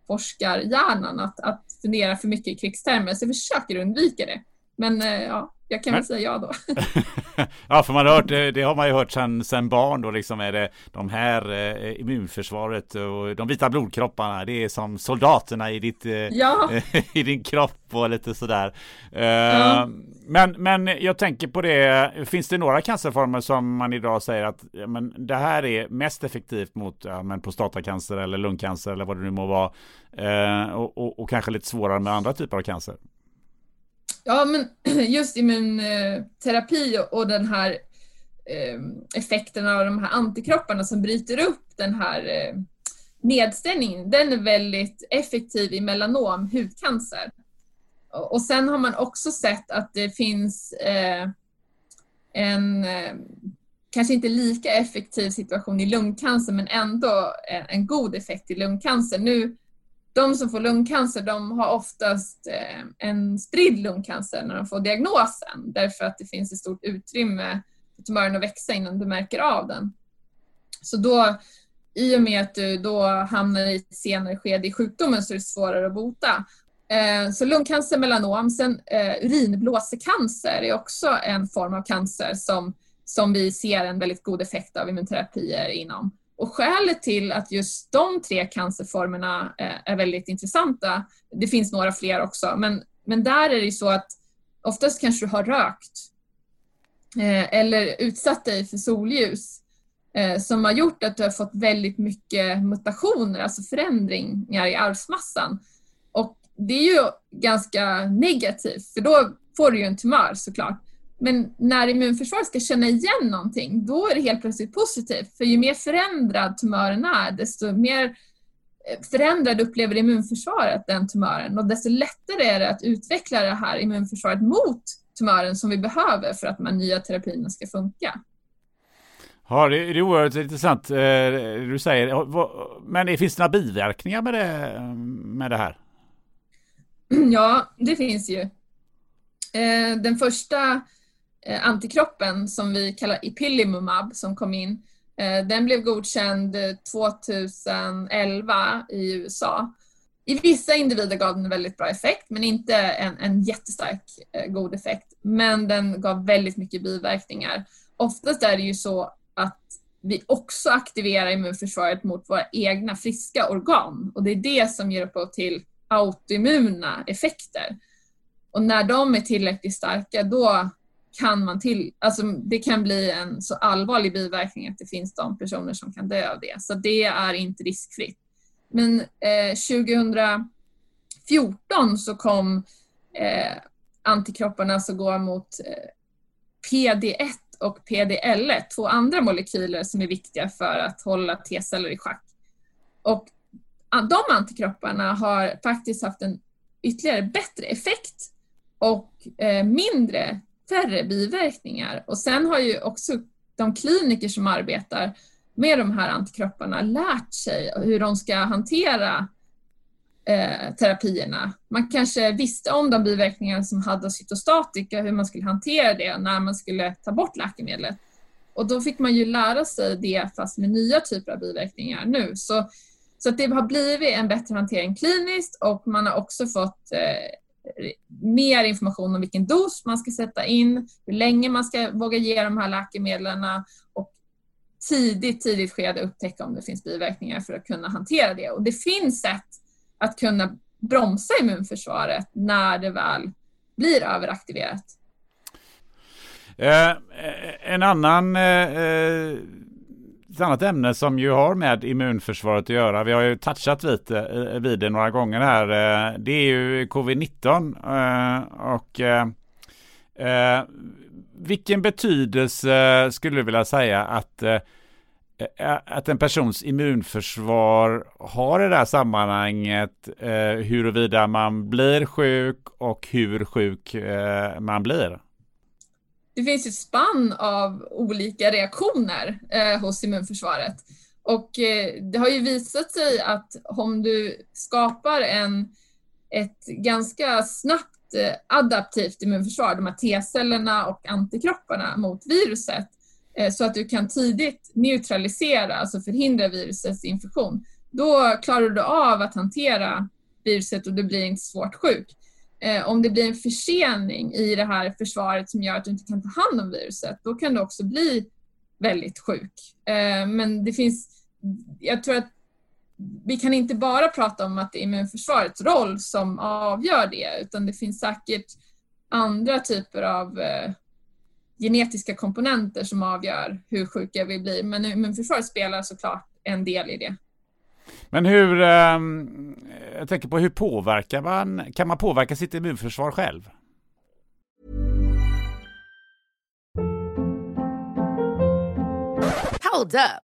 Speaker 1: forskarhjärnan att, att fundera för mycket i krigstermer. Så jag försöker undvika det. Men eh, ja, jag kan väl säga ja då.
Speaker 3: ja, för man har hört, det har man ju hört sedan, sedan barn då liksom är det de här eh, immunförsvaret och de vita blodkropparna. Det är som soldaterna i ditt, eh, ja. i din kropp och lite sådär. Eh, ja. men, men jag tänker på det, finns det några cancerformer som man idag säger att ja, men det här är mest effektivt mot ja, men prostatacancer eller lungcancer eller vad det nu må vara. Eh, och, och, och kanske lite svårare med andra typer av cancer?
Speaker 1: Ja, men just immunterapi eh, och den här eh, effekten av de här antikropparna som bryter upp den här nedställningen, nedstängningen, den är väldigt effektiv i melanom, hudcancer. Och sen har man också sett att det finns en, kanske inte lika effektiv situation i lungcancer, men ändå en, en god effekt i lungcancer. Nu, de som får lungcancer, de har oftast eh, en spridd lungcancer när de får diagnosen, därför att det finns ett stort utrymme för tumören att växa innan du märker av den. Så då, i och med att du då hamnar i ett senare skede i sjukdomen så är det svårare att bota. Eh, så lungcancer, melanom, sen eh, urinblåsecancer är också en form av cancer som, som vi ser en väldigt god effekt av immunterapier inom. Och skälet till att just de tre cancerformerna eh, är väldigt intressanta, det finns några fler också, men, men där är det ju så att oftast kanske du har rökt eh, eller utsatt dig för solljus eh, som har gjort att du har fått väldigt mycket mutationer, alltså förändringar i arvsmassan. Och det är ju ganska negativt för då får du ju en tumör såklart. Men när immunförsvaret ska känna igen någonting, då är det helt plötsligt positivt. För ju mer förändrad tumören är, desto mer eh, förändrad upplever immunförsvaret den tumören och desto lättare är det att utveckla det här immunförsvaret mot tumören som vi behöver för att de nya terapierna ska funka.
Speaker 3: Ja, det, är oerhört intressant eh, du säger. Men det finns det några biverkningar med det, med det här?
Speaker 1: Ja, det finns ju. Eh, den första Eh, antikroppen som vi kallar ipilimumab som kom in, eh, den blev godkänd 2011 i USA. I vissa individer gav den väldigt bra effekt, men inte en, en jättestark eh, god effekt. Men den gav väldigt mycket biverkningar. Oftast är det ju så att vi också aktiverar immunförsvaret mot våra egna friska organ och det är det som ger upphov till autoimmuna effekter. Och när de är tillräckligt starka då kan man till, alltså det kan bli en så allvarlig biverkning att det finns de personer som kan dö av det. Så det är inte riskfritt. Men eh, 2014 så kom eh, antikropparna som går mot eh, PD1 och PDL1, två andra molekyler som är viktiga för att hålla T-celler i schack. Och ah, de antikropparna har faktiskt haft en ytterligare bättre effekt och eh, mindre, färre biverkningar. Och sen har ju också de kliniker som arbetar med de här antikropparna lärt sig hur de ska hantera eh, terapierna. Man kanske visste om de biverkningar som hade cytostatika, hur man skulle hantera det när man skulle ta bort läkemedlet. Och då fick man ju lära sig det fast med nya typer av biverkningar nu. Så så det har blivit en bättre hantering kliniskt och man har också fått eh, mer information om vilken dos man ska sätta in, hur länge man ska våga ge de här läkemedlen och tidigt, tidigt skede upptäcka om det finns biverkningar för att kunna hantera det. Och det finns sätt att kunna bromsa immunförsvaret när det väl blir överaktiverat.
Speaker 3: Eh, eh en annan eh, eh ett annat ämne som ju har med immunförsvaret att göra. Vi har ju touchat lite eh, vid det några gånger här. Eh, det är ju covid-19 eh, och vilken betydelse skulle du vilja säga att att en persons immunförsvar har i det här sammanhanget huruvida man blir sjuk och hur sjuk man blir?
Speaker 1: Det finns ett spann av olika reaktioner eh, hos immunförsvaret. Och eh, det har ju visat sig att om du skapar en, ett ganska snabbt eh, adaptivt immunförsvar, de här T-cellerna och antikropparna mot viruset, eh, så att du kan tidigt neutralisera, alltså förhindra virusets infektion, då klarar du av att hantera viruset och du blir inte svårt sjuk eh, om det blir en försening i det här försvaret som gör att du inte kan ta hand om viruset, då kan du också bli väldigt sjuk. Eh, men det finns, jag tror att vi kan inte bara prata om att det är immunförsvarets roll som avgör det, utan det finns säkert andra typer av eh, genetiska komponenter som avgör hur sjuka vi blir. Men immunförsvaret spelar såklart en del i det.
Speaker 3: Men hur, ehm, jag tänker på hur påverkar man, kan man påverka sitt immunförsvar själv?
Speaker 4: Hold up.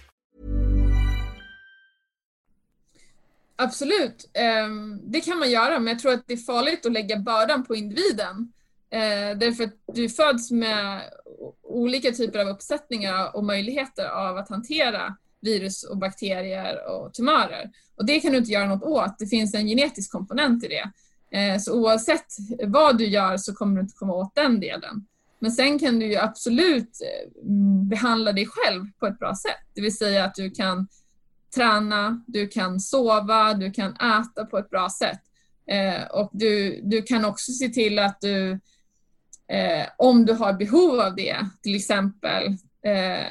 Speaker 1: Absolut, ehm, det kan man göra, men jag tror att det är farligt att lägga bördan på individen. Ehm, därför att du föds med olika typer av uppsättningar och möjligheter av att hantera virus och bakterier och tumörer. Och det kan du inte göra något åt. Det finns en genetisk komponent i det. Ehm, så oavsett vad du gör så kommer du inte komma åt den delen. Men sen kan du ju absolut eh, behandla dig själv på ett bra sätt. Det vill säga att du kan träna, du kan sova, du kan äta på ett bra sätt. Eh, och du, du kan också se till att du, eh, om du har behov av det, till exempel eh,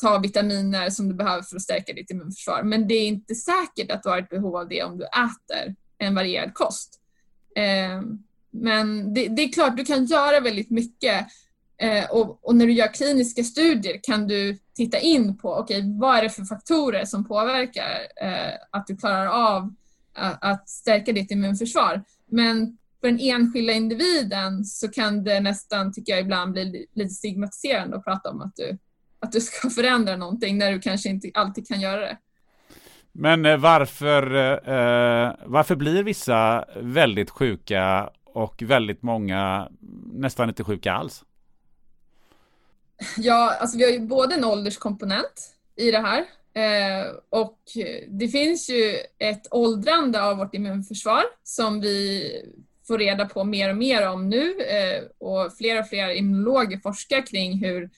Speaker 1: ta vitaminer som du behöver för att stärka ditt immunförsvar. Men det är inte säkert att du har ett behov av det om du äter en varierad kost. Eh, men det, det är klart, du kan göra väldigt mycket. Eh, och, och när du gör kliniska studier kan du titta in på okej, vad är det för faktorer som påverkar eh, att du klarar av att, att stärka ditt immunförsvar. Men för den enskilda individen så kan det nästan, tycker jag, ibland bli lite stigmatiserande att prata om att du, att du ska förändra någonting när du kanske inte alltid kan göra det.
Speaker 3: Men eh, varför, eh, varför blir vissa väldigt sjuka och väldigt många nästan inte sjuka alls?
Speaker 1: Ja, alltså vi har ju både en ålderskomponent i det här eh, och det finns ju ett åldrande av vårt immunförsvar som vi får reda på mer och mer om nu eh, och fler och fler immunologer forskar kring hur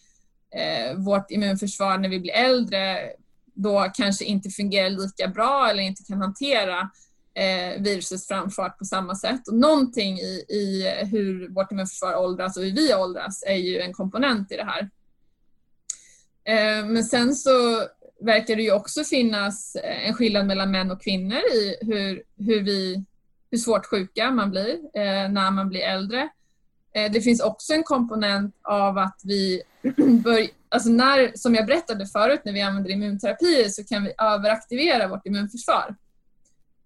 Speaker 1: eh, vårt immunförsvar när vi blir äldre då kanske inte fungerar lika bra eller inte kan hantera eh, virusets framfart på samma sätt. Och någonting i, i hur vårt immunförsvar åldras och hur vi åldras är ju en komponent i det här. Eh, men sen så verkar det ju också finnas eh, en skillnad mellan män och kvinnor i hur, hur, vi, hur svårt sjuka man blir eh, när man blir äldre. Eh, det finns också en komponent av att vi bör, alltså när, som jag berättade förut, när vi använder immunterapier så kan vi överaktivera vårt immunförsvar.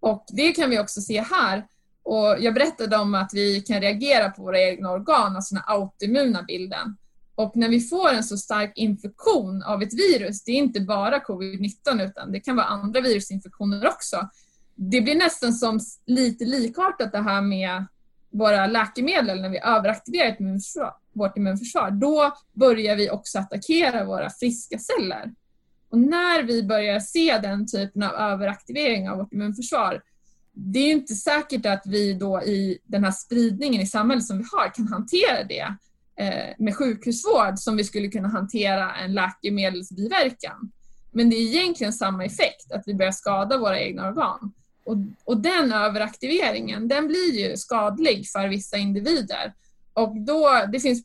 Speaker 1: Och det kan vi också se här. Och jag berättade om att vi kan reagera på våra egna organ, alltså den autoimmuna bilden. Och när vi får en så stark infektion av ett virus, det är inte bara covid-19 utan det kan vara andra virusinfektioner också. Det blir nästan som lite likartat det här med våra läkemedel när vi överaktiverar ett immunförsvar, vårt immunförsvar. Då börjar vi också attackera våra friska celler. Och när vi börjar se den typen av överaktivering av vårt immunförsvar, det är inte säkert att vi då i den här spridningen i samhället som vi har kan hantera det eh, med sjukhusvård som vi skulle kunna hantera en läkemedelsbiverkan. Men det är egentligen samma effekt, att vi börjar skada våra egna organ. Och, och den överaktiveringen, den blir ju skadlig för vissa individer. Och då, det finns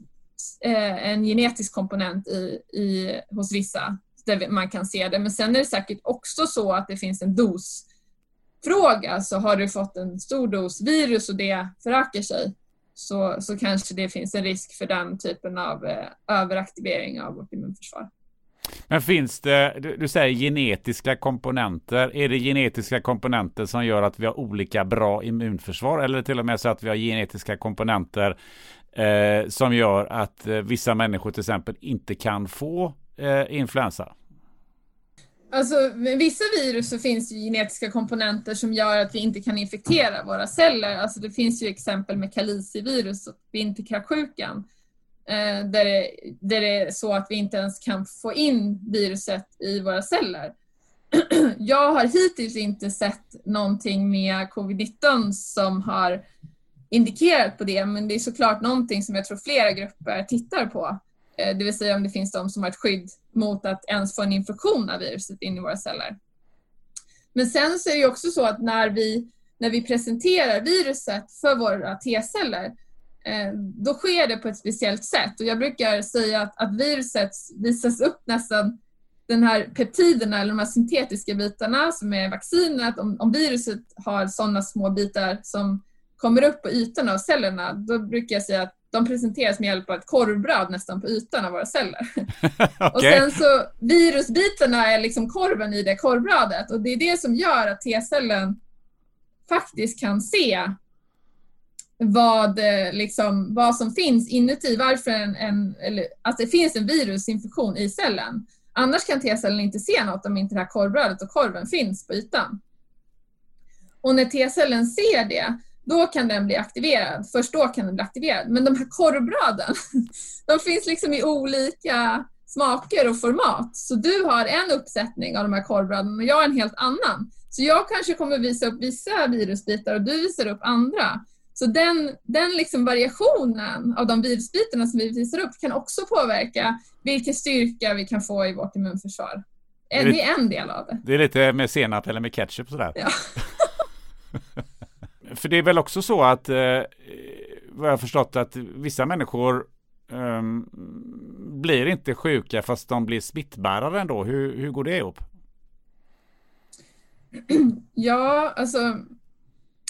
Speaker 1: eh, en genetisk komponent i, i, hos vissa där man kan se det. Men sen är det säkert också så att det finns en dosfråga. Så har du fått en stor dos virus och det förökar sig så, så kanske det finns en risk för den typen av eh, överaktivering av vårt immunförsvar.
Speaker 3: Men finns det, du, du, säger genetiska komponenter. Är det genetiska komponenter som gör att vi har olika bra immunförsvar? Eller till och med så att vi har genetiska komponenter eh, som gör att eh, vissa människor till exempel inte kan få eh, influensa?
Speaker 1: Alltså, med vissa virus så finns det genetiska komponenter som gör att vi inte kan infektera våra celler. Alltså det finns ju exempel med kalicivirus och vinterkräksjukan eh, där, det, där det är så att vi inte ens kan få in viruset i våra celler. Jag har hittills inte sett någonting med covid-19 som har indikerat på det, men det är såklart någonting som jag tror flera grupper tittar på. Eh, det vill säga om det finns de som har ett skydd mot att ens få en infektion av viruset in i våra celler. Men sen så är det också så att när vi, när vi presenterar viruset för våra T-celler eh, då sker det på ett speciellt sätt och jag brukar säga att, att viruset visas upp nästan den här peptiderna eller de här syntetiska bitarna som är vaccinet, om, om viruset har sådana små bitar som kommer upp på ytan av cellerna, då brukar jag säga att de presenteras med hjälp av ett korvbröd nästan på ytan av våra celler. okay. Och sen så virusbitarna är liksom korven i det korvbrödet och det är det som gör att T-cellen faktiskt kan se vad, eh, liksom, vad som finns inuti, varför en, en, eller, att det finns en virusinfektion i cellen. Annars kan T-cellen inte se något om inte det här korvbrödet och korven finns på ytan. Och när T-cellen ser det, då kan den bli aktiverad. Först då kan den bli aktiverad. Men de här korvbröden, de finns liksom i olika smaker och format. Så du har en uppsättning av de här korvbröden och jag har en helt annan. Så jag kanske kommer visa upp vissa virusbitar och du visar upp andra. Så den, den liksom variationen av de virusbitarna som vi visar upp kan också påverka vilken styrka vi kan få i vårt immunförsvar. Det är, det är en del av det.
Speaker 3: Det är lite med senap eller med ketchup sådär. Ja. För det är väl också så att eh, vad jag har förstått att vissa människor eh, blir inte sjuka fast de blir smittbärare ändå. Hur, hur går det ihop?
Speaker 1: Ja, alltså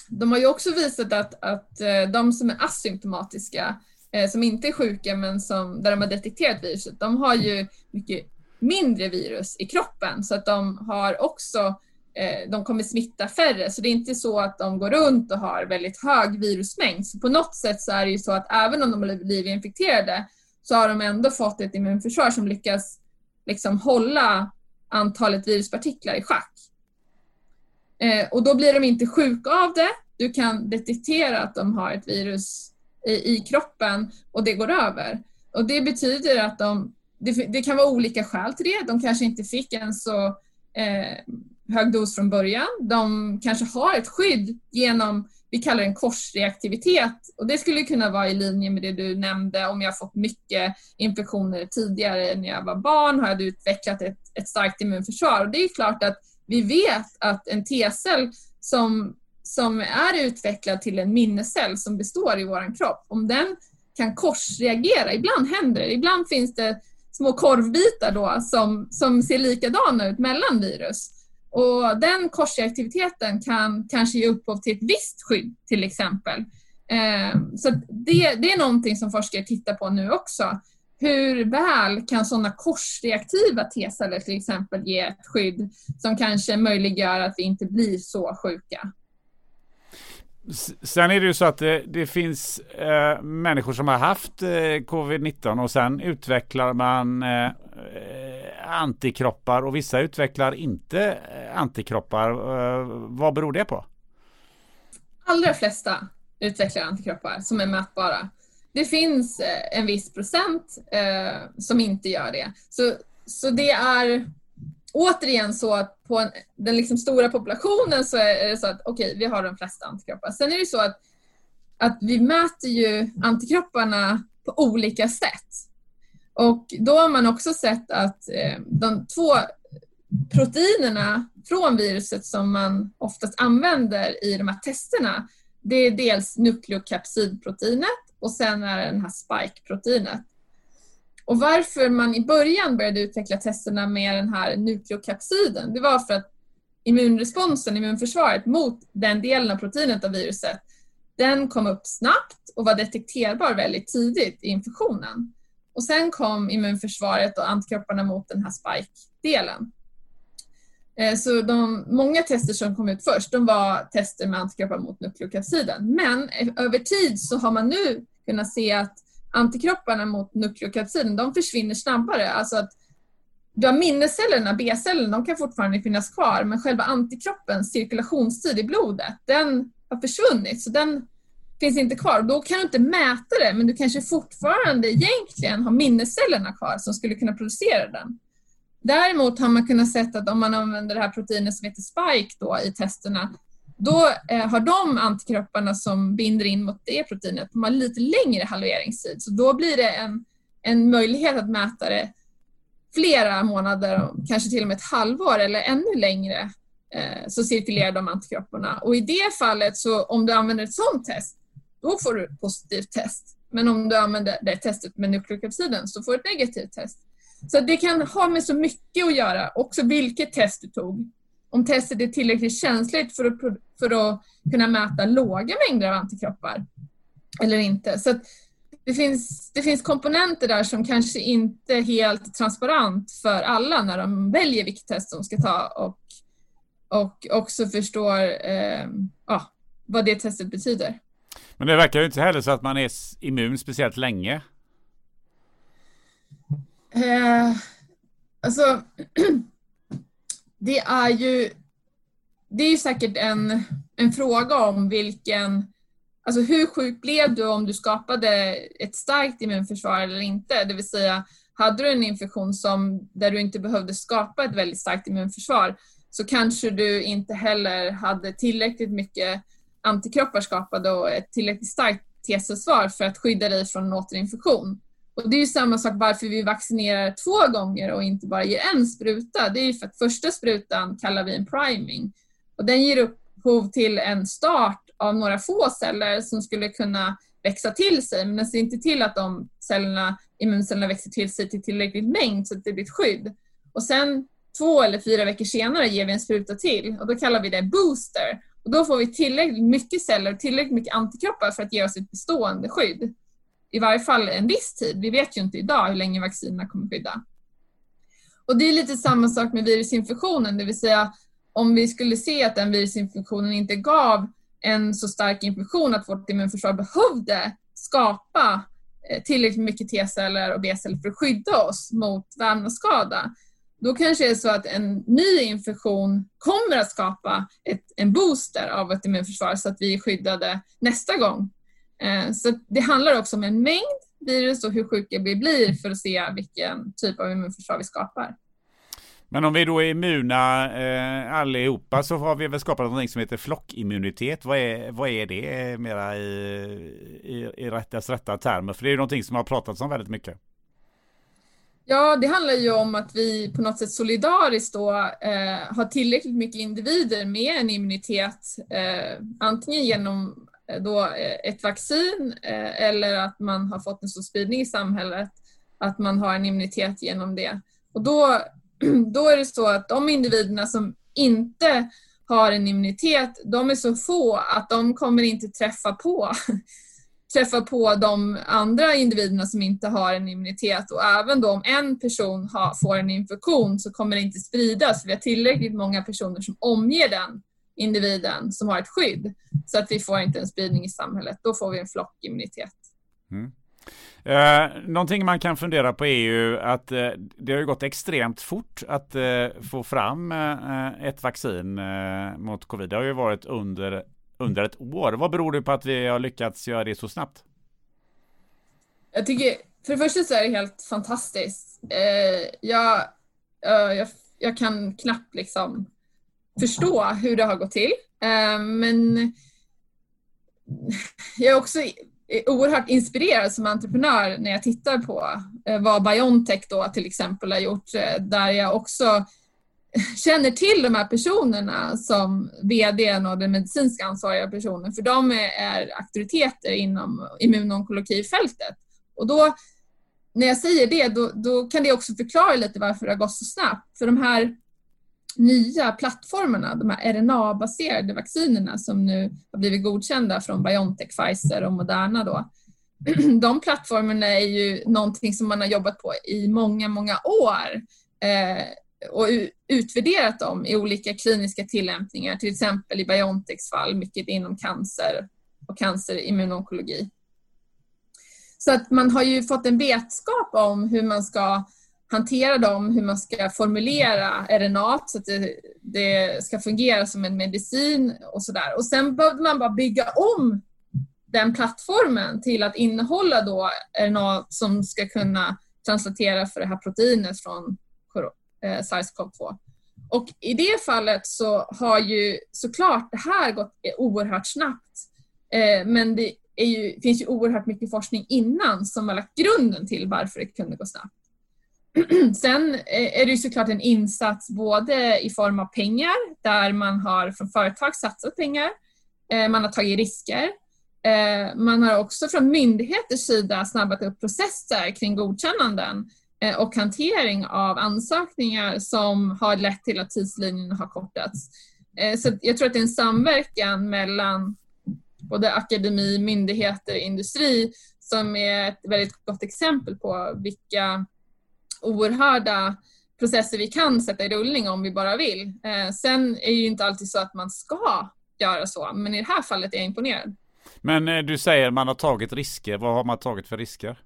Speaker 1: de har ju också visat att, att eh, de som är asymptomatiska, eh, som inte är sjuka men som, där de har detekterat viruset, de har ju mycket mindre virus i kroppen så att de har också Eh, Eh, de kommer smitta färre. Så det är inte så att de går runt och har väldigt hög virusmängd. Så på något sätt så är det ju så att även om de har blivit infekterade så har de ändå fått ett immunförsvar som lyckas liksom hålla antalet viruspartiklar i schack. Eh, och då blir de inte sjuka av det. Du kan detektera att de har ett virus i, i kroppen och det går över. Och det betyder att de, det, det, kan vara olika skäl till det. De kanske inte fick en så eh, hög dos från början. De kanske har ett skydd genom, vi kallar det en korsreaktivitet och det skulle kunna vara i linje med det du nämnde om jag fått mycket infektioner tidigare när jag var barn har jag utvecklat ett, ett starkt immunförsvar. Och det är klart att vi vet att en T-cell som, som är utvecklad till en minnescell som består i vår kropp, om den kan korsreagera, ibland händer det, ibland finns det små korvbitar då som, som ser likadana ut mellan virus. Och den korsreaktiviteten kan kanske ge upphov till ett visst skydd till exempel. Ehm, så det, det är någonting som forskare tittar på nu också. Hur väl kan sådana korsreaktiva T-celler till exempel ge ett skydd som kanske möjliggör att vi inte blir så sjuka?
Speaker 3: Sen är det ju så att det, det finns eh, människor som har haft eh, covid-19 och sen utvecklar man eh, antikroppar och vissa utvecklar inte eh, antikroppar. Eh, vad beror det på?
Speaker 1: Allra flesta utvecklar antikroppar som är mätbara. Det finns eh, en viss procent eh, som inte gör det. Så, så det är återigen så att på en, den liksom stora populationen så är det så att okej, okay, vi har de flesta antikroppar. Sen är det så att, att vi mäter ju antikropparna på olika sätt. Och då har man också sett att eh, de två proteinerna från viruset som man oftast använder i de här testerna, det är dels nukleokapsidproteinet och sen är det den här spike-proteinet. Och varför man i början började utveckla testerna med den här nukleokapsiden, det var för att immunresponsen, immunförsvaret mot den delen av proteinet av viruset, den kom upp snabbt och var detekterbar väldigt tidigt i infektionen. Och sen kom immunförsvaret och antikropparna mot den här spike-delen. Eh, så de, många tester som kom ut först, de var tester med antikroppar mot nukleokapsiden. Men eh, över tid så har man nu kunnat se att antikropparna mot nukleokapsiden, de försvinner snabbare. Alltså att du har minnescellerna, B-cellerna, de kan fortfarande finnas kvar, men själva antikroppens cirkulationstid i blodet, den har försvunnit. Så den finns inte kvar. Då kan du inte mäta det, men du kanske fortfarande egentligen har minnescellerna kvar som skulle kunna producera den. Däremot har man kunnat se att om man använder det här proteinet som heter spike då i testerna, då eh, har de antikropparna som binder in mot det proteinet, de har lite längre halveringstid. Så då blir det en, en möjlighet att mäta det flera månader, kanske till och med ett halvår eller ännu längre eh, så cirkulerar de antikropparna. Och i det fallet, så om du använder ett sådant test, då får du ett positivt test. Men om du använder det testet med nukleokapsiden så får du ett negativt test. Så det kan ha med så mycket att göra, också vilket test du tog. Om testet är tillräckligt känsligt för att, för att kunna mäta låga mängder av antikroppar eller inte. Så det, finns, det finns komponenter där som kanske inte är helt transparent för alla när de väljer vilket test de ska ta och, och också förstår eh, ja, vad det testet betyder.
Speaker 3: Men det verkar ju inte heller så att man är immun speciellt länge.
Speaker 1: Eh, alltså, det är ju det är säkert en, en fråga om vilken Alltså hur sjuk blev du om du skapade ett starkt immunförsvar eller inte? Det vill säga, hade du en infektion som, där du inte behövde skapa ett väldigt starkt immunförsvar så kanske du inte heller hade tillräckligt mycket antikroppar skapade och ett tillräckligt starkt T-cellsvar för att skydda dig från en återinfektion. Och det är ju samma sak varför vi vaccinerar två gånger och inte bara ger en spruta. Det är ju för att första sprutan kallar vi en priming. Och den ger upphov till en start av några få celler som skulle kunna växa till sig, men den ser inte till att de cellerna, immuncellerna växer till sig till tillräcklig mängd så att det blir ett skydd. Och sen två eller fyra veckor senare ger vi en spruta till och då kallar vi det booster. Och då får vi tillräckligt mycket celler och tillräckligt mycket antikroppar för att ge oss ett bestående skydd. I varje fall en viss tid. Vi vet ju inte idag hur länge vaccinerna kommer skydda. Och det är lite samma sak med virusinfektionen, det vill säga om vi skulle se att den virusinfektionen inte gav en så stark infektion att vårt immunförsvar behövde skapa eh, tillräckligt mycket T-celler och B-celler för att skydda oss mot vävnadsskada. Då kanske det är så att en ny infektion kommer att skapa ett, en booster av ett immunförsvar så att vi är skyddade nästa gång. Eh, så det handlar också om en mängd virus och hur sjuka vi blir för att se vilken typ av immunförsvar vi skapar.
Speaker 3: Men om vi då är immuna eh, allihopa så har vi väl skapat något som heter flockimmunitet. Vad är, vad är det mera i, i, i rätt, rätta termer? För det är ju någonting som har pratats om väldigt mycket.
Speaker 1: Ja, det handlar ju om att vi på något sätt solidariskt då eh, har tillräckligt mycket individer med en immunitet, eh, antingen genom eh, Eh, då eh, ett vaccin eh, eller att man har fått en så spridning i samhället att man har en immunitet genom det. Och då då är det så att de individerna som inte har en immunitet, de är så få att de kommer inte träffa på träffa på de andra individerna som inte har en immunitet och även då om en person har, får en infektion så kommer det inte spridas. Vi har tillräckligt många personer som omger den individen som har ett skydd så att vi får inte en spridning i samhället. Då får vi en flockimmunitet. Mm.
Speaker 3: Eh, någonting man kan fundera på är ju att eh, det har gått extremt fort att eh, få fram eh, ett vaccin eh, mot covid. Det har ju varit under, under ett år. Vad beror det på att vi har lyckats göra det så snabbt?
Speaker 1: Jag tycker, för det första så är det helt fantastiskt. Eh, jag, jag, jag, kan knappt liksom förstå hur det har gått till. Eh, men jag är också oerhört inspirerad som entreprenör när jag tittar på eh, vad Biontech då till exempel har gjort, eh, där jag också känner till de här personerna som VDn och den medicinskt ansvariga personen, för de är auktoriteter inom immunonkologifältet. Och då, när jag säger det, då, då kan det också förklara lite varför det har gått så snabbt. För de här nya plattformarna, de här RNA-baserade vaccinerna som nu har blivit godkända från Biontech, Pfizer och Moderna då, de plattformarna är ju någonting som man har jobbat på i många, många år eh, och utvärderat dem i olika kliniska tillämpningar, till exempel i Biontechs fall, mycket inom cancer och cancerimmunonkologi. Så att man har ju fått en vetskap om hur man ska hantera dem, hur man ska formulera RNA så att det, det ska fungera som en medicin och sådär. Och sen behövde man bara bygga om den plattformen till att innehålla då RNA som ska kunna translatera för det här proteinet från eh, SARS-CoV-2. Och i det fallet så har ju såklart det här gått oerhört snabbt. Eh, men det ju, finns ju oerhört mycket forskning innan som har lagt grunden till varför det kunde gå snabbt. Sen eh, är det ju såklart en insats både i form av pengar, där man har från företag satsat pengar, eh, man har tagit risker. Eh, man har också från myndigheters sida snabbat upp processer kring godkännanden och hantering av ansökningar som har lett till att tidslinjen har kortats. Så jag tror att det är en samverkan mellan både akademi, myndigheter, industri som är ett väldigt gott exempel på vilka oerhörda processer vi kan sätta i rullning om vi bara vill. Eh, sen är det ju inte alltid så att man ska göra så, men i det här fallet är jag imponerad.
Speaker 3: Men eh, du säger man har tagit risker. Vad har man tagit för risker?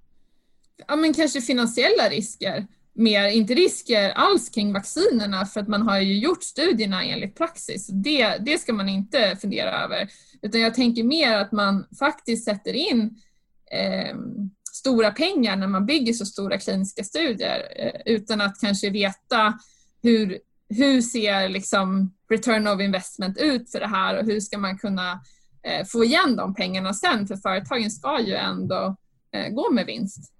Speaker 1: Ja, men kanske finansiella risker. Mer, inte risker alls kring vaccinerna för att man har ju gjort studierna enligt praxis. Det, det ska man inte fundera över. Utan jag tänker mer att man faktiskt sätter in eh, stora pengar när man bygger så stora kliniska studier eh, utan att kanske veta hur, hur ser liksom return of investment ut för det här och hur ska man kunna eh, få igen de pengarna sen för företagen ska ju ändå eh, gå med vinst.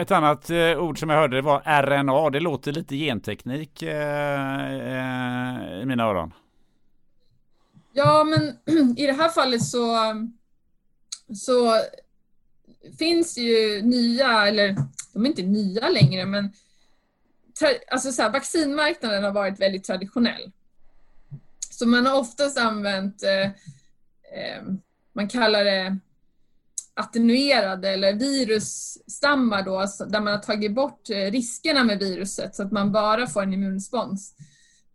Speaker 3: Ett annat ord som jag hörde var RNA. Det låter lite genteknik i mina öron.
Speaker 1: Ja, men i det här fallet så, så finns ju nya, eller de är inte nya längre, men alltså så här, vaccinmarknaden har varit väldigt traditionell. Så man har oftast använt, eh, eh, man kallar det attenuerade eller virusstammar då, där man har tagit bort eh, riskerna med viruset så att man bara får en immunrespons.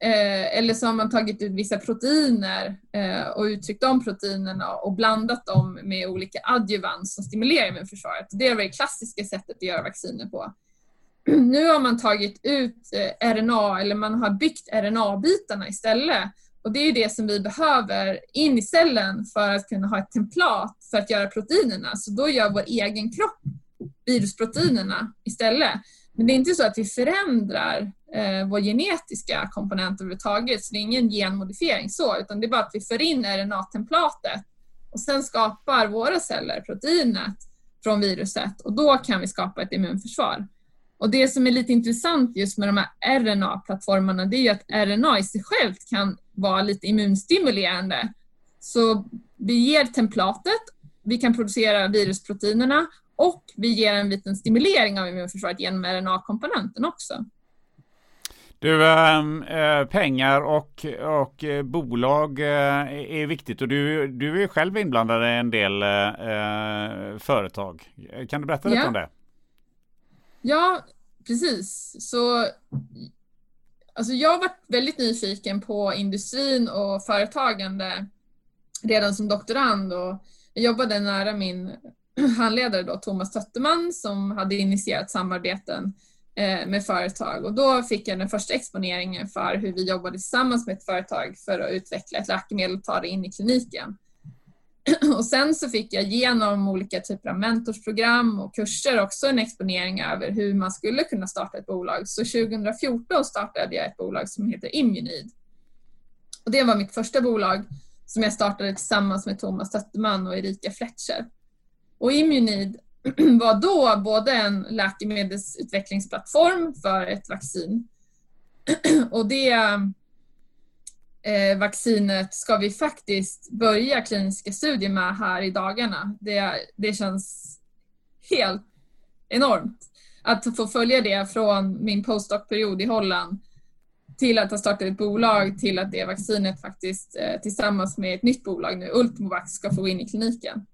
Speaker 1: Eh, eller så har man tagit ut vissa proteiner eh, och uttryckt de proteinerna och blandat dem med olika adjuvans som stimulerar immunförsvaret. Det är det klassiska sättet att göra vacciner på. Nu har man tagit ut eh, RNA, eller man har byggt RNA-bitarna istället. Och det är det som vi behöver in i cellen för att kunna ha ett templat för att göra proteinerna. Så då gör vår egen kropp virusproteinerna istället. Men det är inte så att vi förändrar eh, vår genetiska komponent överhuvudtaget, så det är ingen genmodifiering så, utan det är bara att vi för in RNA-templatet och sen skapar våra celler proteinet från viruset och då kan vi skapa ett immunförsvar. Och det som är lite intressant just med de här RNA-plattformarna det är ju att RNA i sig självt kan vara lite immunstimulerande. Så vi ger templatet, vi kan producera virusproteinerna och vi ger en liten stimulering av immunförsvaret genom RNA-komponenten också.
Speaker 3: Du, äh, pengar och, och äh, bolag äh, är viktigt och du, du är själv inblandad i en del företag. Kan du berätta lite ja. om det?
Speaker 1: Ja, precis. Så alltså jag har varit väldigt nyfiken på industrin och företagande redan som doktorand och jag jobbade nära min handledare då, Thomas Tötterman som hade initierat samarbeten eh, Eh, med företag och då fick jag den första exponeringen för hur vi jobbade tillsammans med ett företag för att utveckla ett läkemedel och ta det in i kliniken. Och sen så fick jag genom olika typer av mentorsprogram och kurser också en exponering över hur man skulle kunna starta ett bolag. Så 2014 startade jag ett bolag som heter Immunid. Och det var mitt första bolag som jag startade tillsammans med Thomas Tötterman och Erika Fletcher. Och Immunid var då både en läkemedelsutvecklingsplattform för ett vaccin och det eh, vaccinet ska vi faktiskt börja kliniska studier med här i dagarna. Det, det känns helt enormt att få följa det från min postdoc-period i Holland till att ha startat ett bolag till att det vaccinet faktiskt eh, tillsammans med ett nytt bolag nu, Ultimovac, ska få in i kliniken.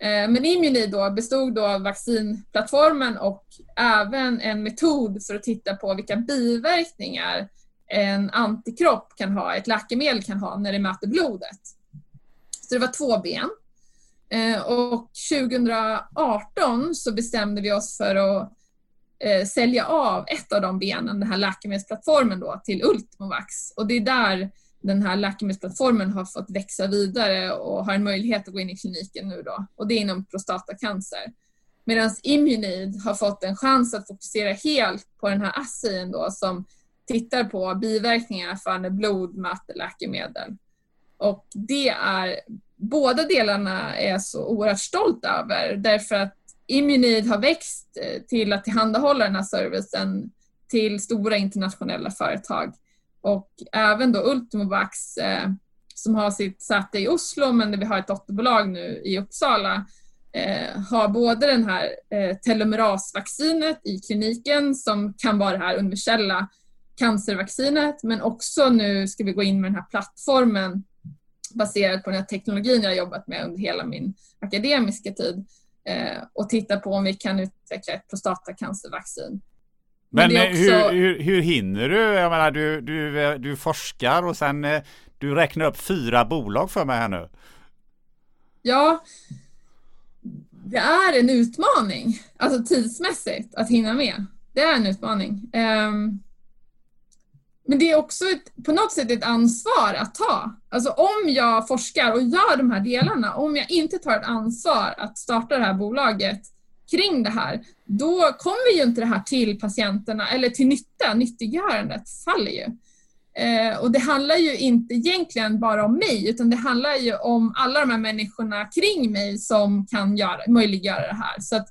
Speaker 1: Eh, men Immuni då bestod då av vaccinplattformen och även en metod för att titta på vilka biverkningar en antikropp kan ha, ett läkemedel kan ha när det möter blodet. Så det var två ben. Eh, och 2018 så bestämde vi oss för att eh, sälja av ett av de benen, den här läkemedelsplattformen då, till Ultimovax. Och det är där den här läkemedelsplattformen har fått växa vidare och har en möjlighet att gå in i kliniken nu då. Och det är inom prostatacancer. Medan Immunid har fått en chans att fokusera helt på den här assayen då som tittar på biverkningar för när blod möter läkemedel. Och det är, båda delarna är jag så oerhört stolt över därför att Immunid har växt till att tillhandahålla den här servicen till stora internationella företag. Och även då Ultimovax eh, som har sitt säte i Oslo men där vi har ett dotterbolag nu i Uppsala eh, har både den här eh, telomerasvaccinet i kliniken som kan vara det här universella cancervaccinet men också nu ska vi gå in med den här plattformen baserad på den här teknologin jag jobbat med under hela min akademiska tid eh, och titta på om vi kan utveckla ett prostatacancervaccin.
Speaker 3: Men, Men också... hur, hur, hur, hinner du? Jag menar, du, du, du forskar och sen eh, du räknar upp fyra bolag för mig här nu.
Speaker 1: Ja, det är en utmaning, alltså tidsmässigt, att hinna med. Det är en utmaning. Um, men det är också ett, på något sätt ett ansvar att ta. Alltså om jag forskar och gör de här delarna, om jag inte tar ett ansvar att starta det här bolaget kring det här, då kommer ju inte det här till patienterna eller till nytta, nyttiggörandet faller ju. Eh, och det handlar ju inte egentligen bara om mig utan det handlar ju om alla de här människorna kring mig som kan göra, möjliggöra det här. Så att,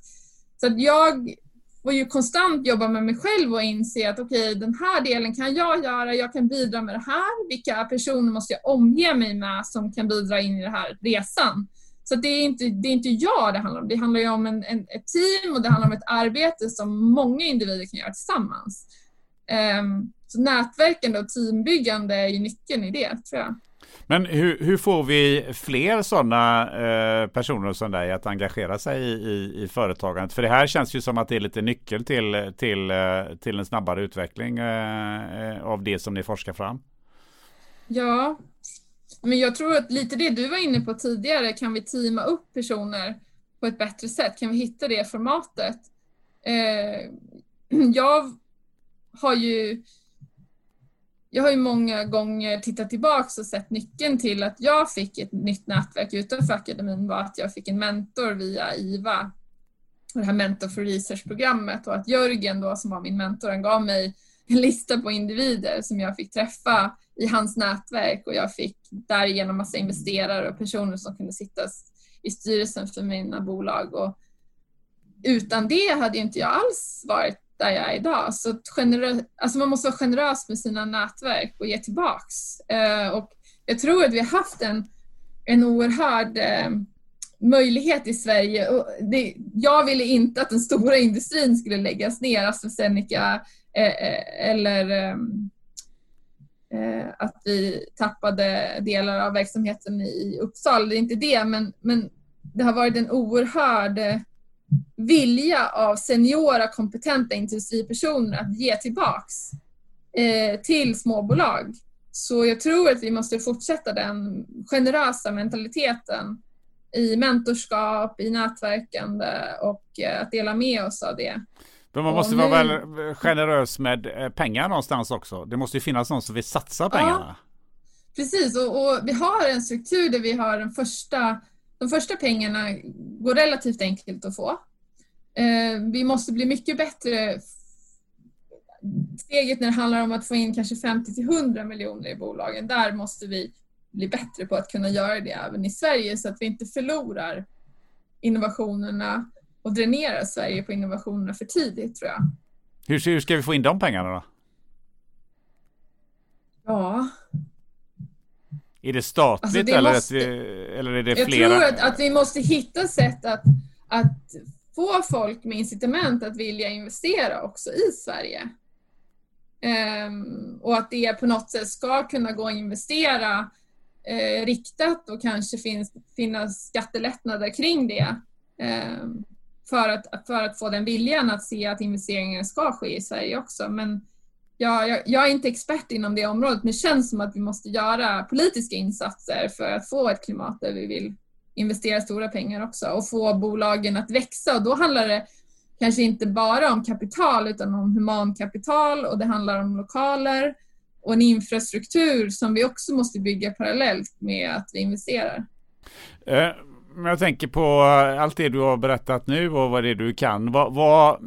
Speaker 1: så att jag får ju konstant jobba med mig själv och inse att okej, okay, den här delen kan jag göra, jag kan bidra med det här. Vilka personer måste jag omge mig med som kan bidra in i den här resan? Så det är, inte, det är inte jag det handlar om. Det handlar ju om en, en, ett team och det handlar om ett arbete som många individer kan göra tillsammans. Um, så nätverkande och teambyggande är ju nyckeln i det, tror jag.
Speaker 3: Men hur, hur får vi fler sådana eh, personer som dig att engagera sig i, i, i, företagandet? För det här känns ju som att det är lite nyckel till, till, eh, till en snabbare utveckling eh, eh, av det som ni forskar fram.
Speaker 1: Ja, men jag tror att lite det du var inne på tidigare, kan vi teama upp personer på ett bättre sätt? Kan vi hitta det formatet? Eh, jag har ju jag har ju många gånger tittat tillbaks och sett nyckeln till att jag fick ett nytt nätverk utanför akademin var att jag fick en mentor via IVA, det här Mentor for Research-programmet och att Jörgen då som var min mentor, han gav mig lista på individer som jag fick träffa i hans nätverk och jag fick därigenom massa investerare och personer som kunde sitta i styrelsen för mina bolag och utan det hade inte jag alls varit där jag är idag. Så alltså man måste vara generös med sina nätverk och ge tillbaks. Eh, och jag tror att vi har haft en, en oerhörd eh, möjlighet i Sverige. Och det, jag ville inte att den stora industrin skulle läggas ner, AstraZeneca eh Eh, eh, eller ehm, eh, att vi tappade delar av verksamheten i Uppsala. Det är inte det, men, men det har varit en oerhörd eh, vilja av seniora kompetenta industripersoner att ge tillbaks eh, till småbolag. Så jag tror att vi måste fortsätta den generösa mentaliteten i mentorskap, i nätverkande och eh, att dela med oss av det.
Speaker 3: Men man måste vara väl generös med eh, pengar någonstans också. Det måste ju finnas någon som vill satsa pengarna. Ja,
Speaker 1: precis, och, och, vi har en struktur där vi har den första, de första pengarna går relativt enkelt att få. Eh, vi måste bli mycket bättre. Steget när det handlar om att få in kanske 50 till 100 miljoner i bolagen, där måste vi bli bättre på att kunna göra det även i Sverige så att vi inte förlorar innovationerna och dränerar Sverige på innovationerna för tidigt tror jag.
Speaker 3: Hur, hur ska vi få in de pengarna då?
Speaker 1: Ja.
Speaker 3: Är det statligt alltså det eller, måste, vi, eller är det flera?
Speaker 1: Jag tror att, att vi måste hitta sätt att, att få folk med incitament att vilja investera också i Sverige. Um, och att det på något sätt ska kunna gå att investera eh, riktat och kanske finns, finnas skattelättnader kring det. eh, för, att, för att få den viljan att se att investeringar ska ske i Sverige också. Men jag, jag, jag, är inte expert inom det området, men det känns som att vi måste göra politiska insatser för att få ett klimat där vi vill investera stora pengar också och få bolagen att växa. Och då handlar det kanske inte bara om kapital utan om humankapital och det handlar om lokaler och en infrastruktur som vi också måste bygga parallellt med att vi investerar.
Speaker 3: Eh, jag tänker på eh, allt det du har berättat nu och vad det är du kan. Vad, vad,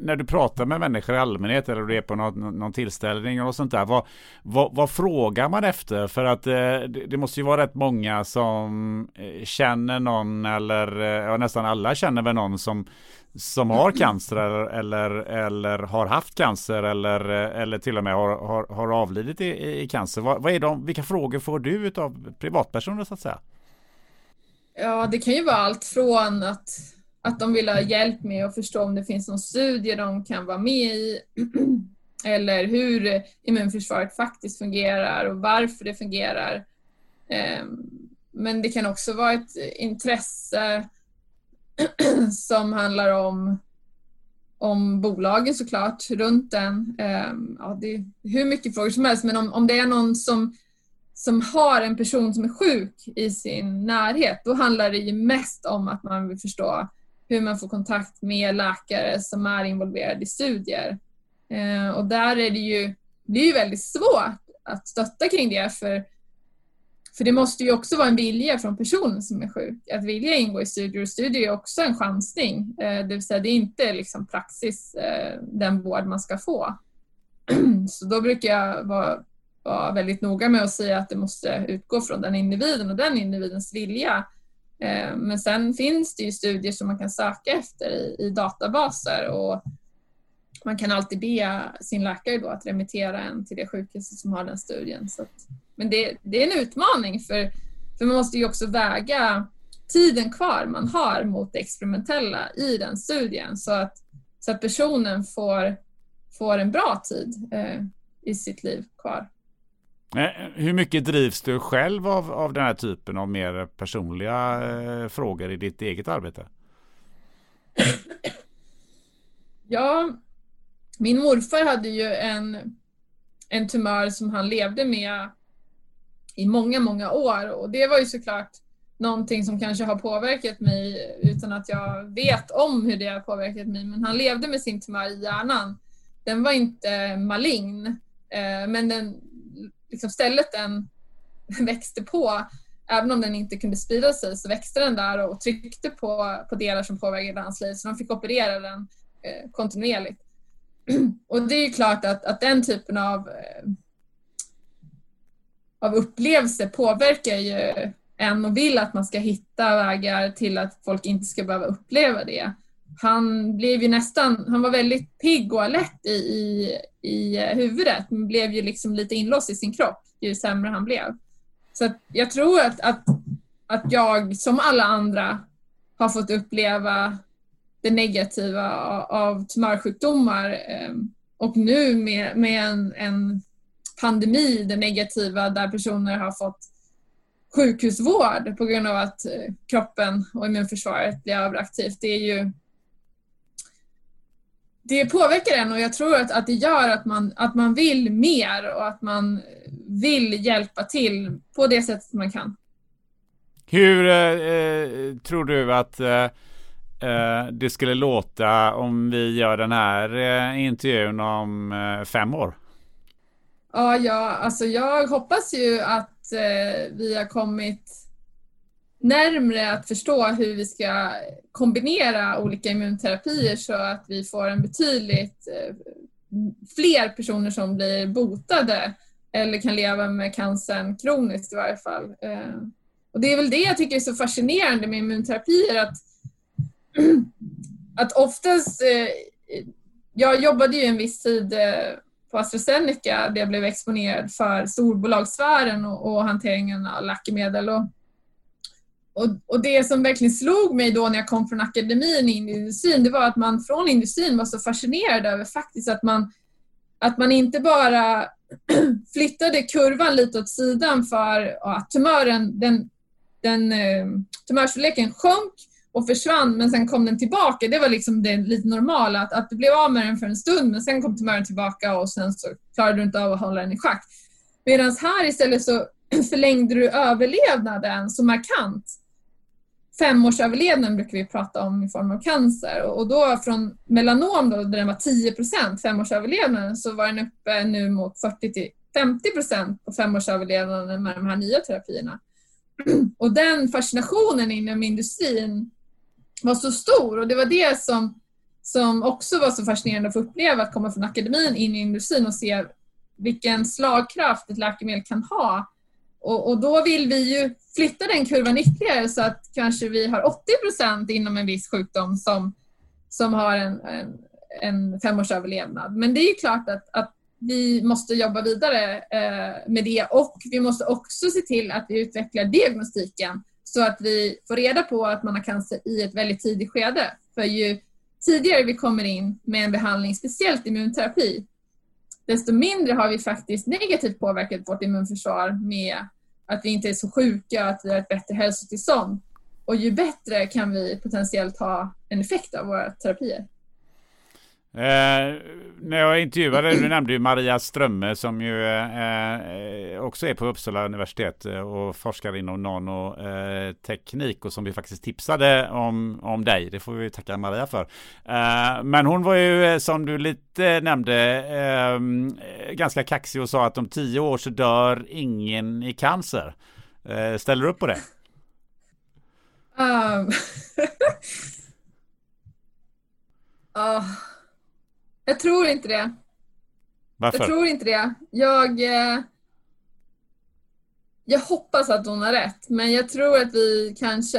Speaker 3: när du pratar med människor i allmänhet eller du är på någon, någon tillställning och sånt där. Vad, vad, vad frågar man efter? För att eh, det, det, måste ju vara rätt många som eh, känner någon eller eh, ja, nästan alla känner väl någon som som har cancer eller, eller, eller har haft cancer eller, eller till och med har, har, har avlidit i, i cancer. Vad, vad är de, vilka frågor får du av privatpersoner så att säga?
Speaker 1: Ja, det kan ju vara allt från att, att de vill ha hjälp med att förstå om det finns någon studie de kan vara med i eller hur immunförsvaret faktiskt fungerar och varför det fungerar. Ehm, men det kan också vara ett intresse som handlar om, om bolagen såklart, runt den. Ehm, ja, det är hur mycket frågor som helst, men om, om det är någon som som har en person som är sjuk i sin närhet, då handlar det ju mest om att man vill förstå hur man får kontakt med läkare som är involverade i studier. Eh, och där är det ju, det är ju väldigt svårt att stötta kring det för, för det måste ju också vara en vilja från personen som är sjuk att vilja ingå i studier och studier är också en chansning. Eh, det vill säga det är inte liksom praxis eh, den vård man ska få. Så då brukar jag vara vara väldigt noga med att säga att det måste utgå från den individen och den individens vilja. Eh, men sen finns det ju studier som man kan söka efter i, i databaser och man kan alltid be sin läkare då att remittera en till det sjukhuset som har den studien. Så att, men det, det, är en utmaning för, för man måste ju också väga tiden kvar man har mot det experimentella i den studien så att, så att personen får, får en bra tid eh, i sitt liv kvar.
Speaker 3: Eh, hur mycket drivs du själv av, av den här typen av mer personliga eh, frågor i ditt eget arbete?
Speaker 1: Ja, min morfar hade ju en, en tumör som han levde med i många, många år och det var ju såklart någonting som kanske har påverkat mig utan att jag vet om hur det har påverkat mig. Men han levde med sin tumör i hjärnan. Den var inte malign, eh, men den liksom stället den växte på, även om den inte kunde sprida sig, så växte den där och tryckte på, på delar som påverkade hans liv. Så de fick operera den eh, kontinuerligt. Och det är klart att, att den typen av, eh, av upplevelse påverkar ju en och vill att man ska hitta vägar till att folk inte ska behöva uppleva det han blev ju nästan, han var väldigt pigg och alert i, i, i huvudet men blev ju liksom lite inlåst i sin kropp ju sämre han blev. Så jag tror att, att, att jag som alla andra har fått uppleva det negativa av tumörsjukdomar eh, och nu med, med en, en pandemi, det negativa där personer har fått sjukhusvård på grund av att eh, kroppen och immunförsvaret blir överaktivt. Det är ju det påverkar en och jag tror att, att det gör att man, att man vill mer och att man vill hjälpa till på det sättet man kan.
Speaker 3: Hur eh, tror du att eh, eh, det skulle låta om vi gör den här eh, intervjun om eh, fem år?
Speaker 1: Ja, ja, alltså jag hoppas ju att eh, vi har kommit närmre att förstå hur vi ska kombinera olika immunterapier så att vi får en betydligt eh, fler personer som blir botade eller kan leva med cancern kroniskt i varje fall. Eh, och det är väl det jag tycker är så fascinerande med immunterapier att, att oftast, eh, jag jobbade ju en viss tid på AstraZeneca där jag blev exponerad för storbolagssfären och, och hanteringen av läkemedel. Och och, och det som verkligen slog mig då när jag kom från akademin in i industrin, det var att man från industrin var så fascinerad över faktiskt att man, att man inte bara flyttade kurvan lite åt sidan för att tumören, den, den, eh, tumörstorleken sjönk och försvann men sen kom den tillbaka. Det var liksom det lite normala, att, att du blev av med den för en stund men sen kom tumören tillbaka och sen så klarade du inte av att hålla den i schack. Medan här istället så förlängde du överlevnaden så markant. Femårsöverlevnaden brukar vi prata om i form av cancer och då från melanom då, där den var 10 procent, femårsöverlevnaden så var den uppe nu mot 40 till 50 procent på femårsöverlevnaden med de här nya terapierna. Och den fascinationen inom industrin var så stor och det var det som, som också var så fascinerande att få uppleva, att komma från akademin in i industrin och se vilken slagkraft ett läkemedel kan ha. Och, och då vill vi ju flytta den kurvan ytterligare så att kanske vi har 80 procent inom en viss sjukdom som, som har en, en, en femårsöverlevnad. Men det är ju klart att, att vi måste jobba vidare eh, med det och vi måste också se till att vi utvecklar diagnostiken så att vi får reda på att man har cancer i ett väldigt tidigt skede. För ju tidigare vi kommer in med en behandling, speciellt immunterapi, desto mindre har vi faktiskt negativt påverkat vårt immunförsvar med att vi inte är så sjuka, att vi har ett bättre hälsotillstånd. Och ju bättre kan vi potentiellt ha en effekt av våra terapier.
Speaker 3: Eh, när jag intervjuade, du nämnde ju Maria Strömme som ju eh, eh också är på Uppsala universitet eh, och forskar inom nanoteknik eh, och som vi faktiskt tipsade om, om dig. Det får vi tacka Maria för. Eh, men hon var ju som du lite nämnde eh, ganska kaxig och sa att om tio år så dör ingen i cancer. ställer du upp på det? Um.
Speaker 1: oh. Jag tror inte det.
Speaker 3: Varför?
Speaker 1: Jag tror inte det. Jag, eh, jag hoppas att hon har rätt, men jag tror att vi kanske...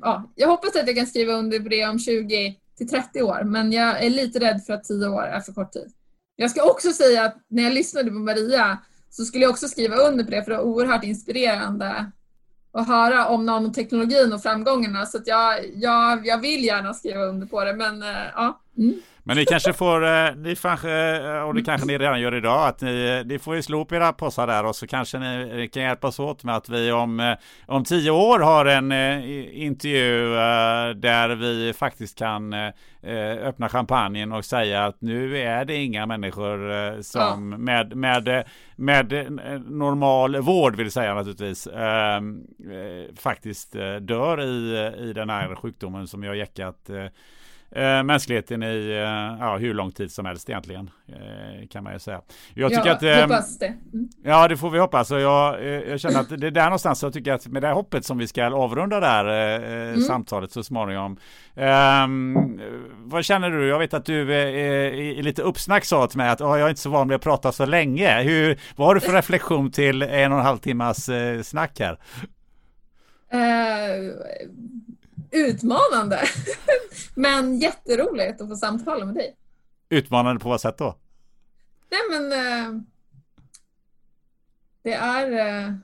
Speaker 1: Ja, jag hoppas att jag kan skriva under på det om 20 till 30 år, men jag är lite rädd för att 10 år är för kort tid. Jag ska också säga att när jag lyssnade på Maria så skulle jag också skriva under på det, för det var oerhört inspirerande att höra om nanoteknologin och framgångarna. Så jag, jag, jag vill gärna skriva under på det, men eh, ja. Mm.
Speaker 3: Men ni kanske får, eh, ni kanske, eh, och det kanske ni redan gör idag, att ni, ni får ju slå upp era påsar där och så kanske ni kan hjälpas åt med att vi om, om tio år har en intervju där vi faktiskt kan öppna champagnen och säga att nu är det inga människor som ja. med, med, med normal vård vill säga naturligtvis faktiskt dör i, i den här sjukdomen som jag jäckat eh, mänskligheten i eh, ja, hur lång tid som helst egentligen. Eh, kan man ju säga.
Speaker 1: Jag tycker ja, att, eh, hoppas det. Mm.
Speaker 3: Ja, det får vi hoppas. Och jag, eh, jag känner att det är där någonstans jag tycker att med det här hoppet som vi ska avrunda det här eh, mm. samtalet så småningom. Ehm, vad känner du? Jag vet att du i lite uppsnack sa till mig att oh, jag är inte så van vid att prata så länge. Hur, vad har du för reflektion till en och en halv timmas snack här?
Speaker 1: Uh, utmanande. men jätteroligt att få samtala med dig.
Speaker 3: Utmanande på vad sätt då?
Speaker 1: Nej men eh, det är eh,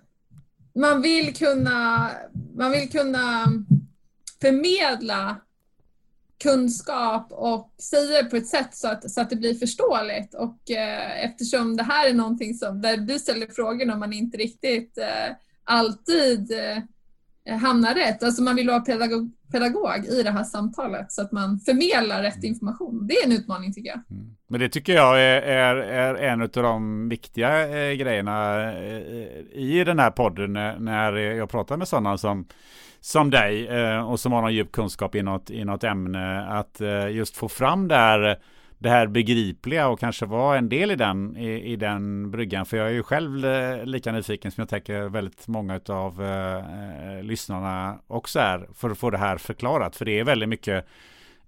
Speaker 1: man vill kunna man vill kunna förmedla kunskap och säga det på ett sätt så att, så att det blir förståeligt. Och eh, eftersom det här är någonting som, där du ställer frågor och man inte riktigt eh, alltid eh, hamnar rätt. Alltså man vill vara pedagog, pedagog i det här samtalet så att man förmedlar rätt information. Det är en utmaning tycker jag. Mm.
Speaker 3: Men det tycker jag är, är, är en av de viktiga eh, grejerna eh, i den här podden när jag pratar med sådana som som dig eh, och som har någon djup kunskap i något, i något ämne. Att eh, just få fram där det här begripliga och kanske vara en del i den, i, i den bryggan. För jag är ju själv eh, lika nyfiken som jag tänker väldigt många av eh, eh, lyssnarna också är för att få det här förklarat. För det är väldigt mycket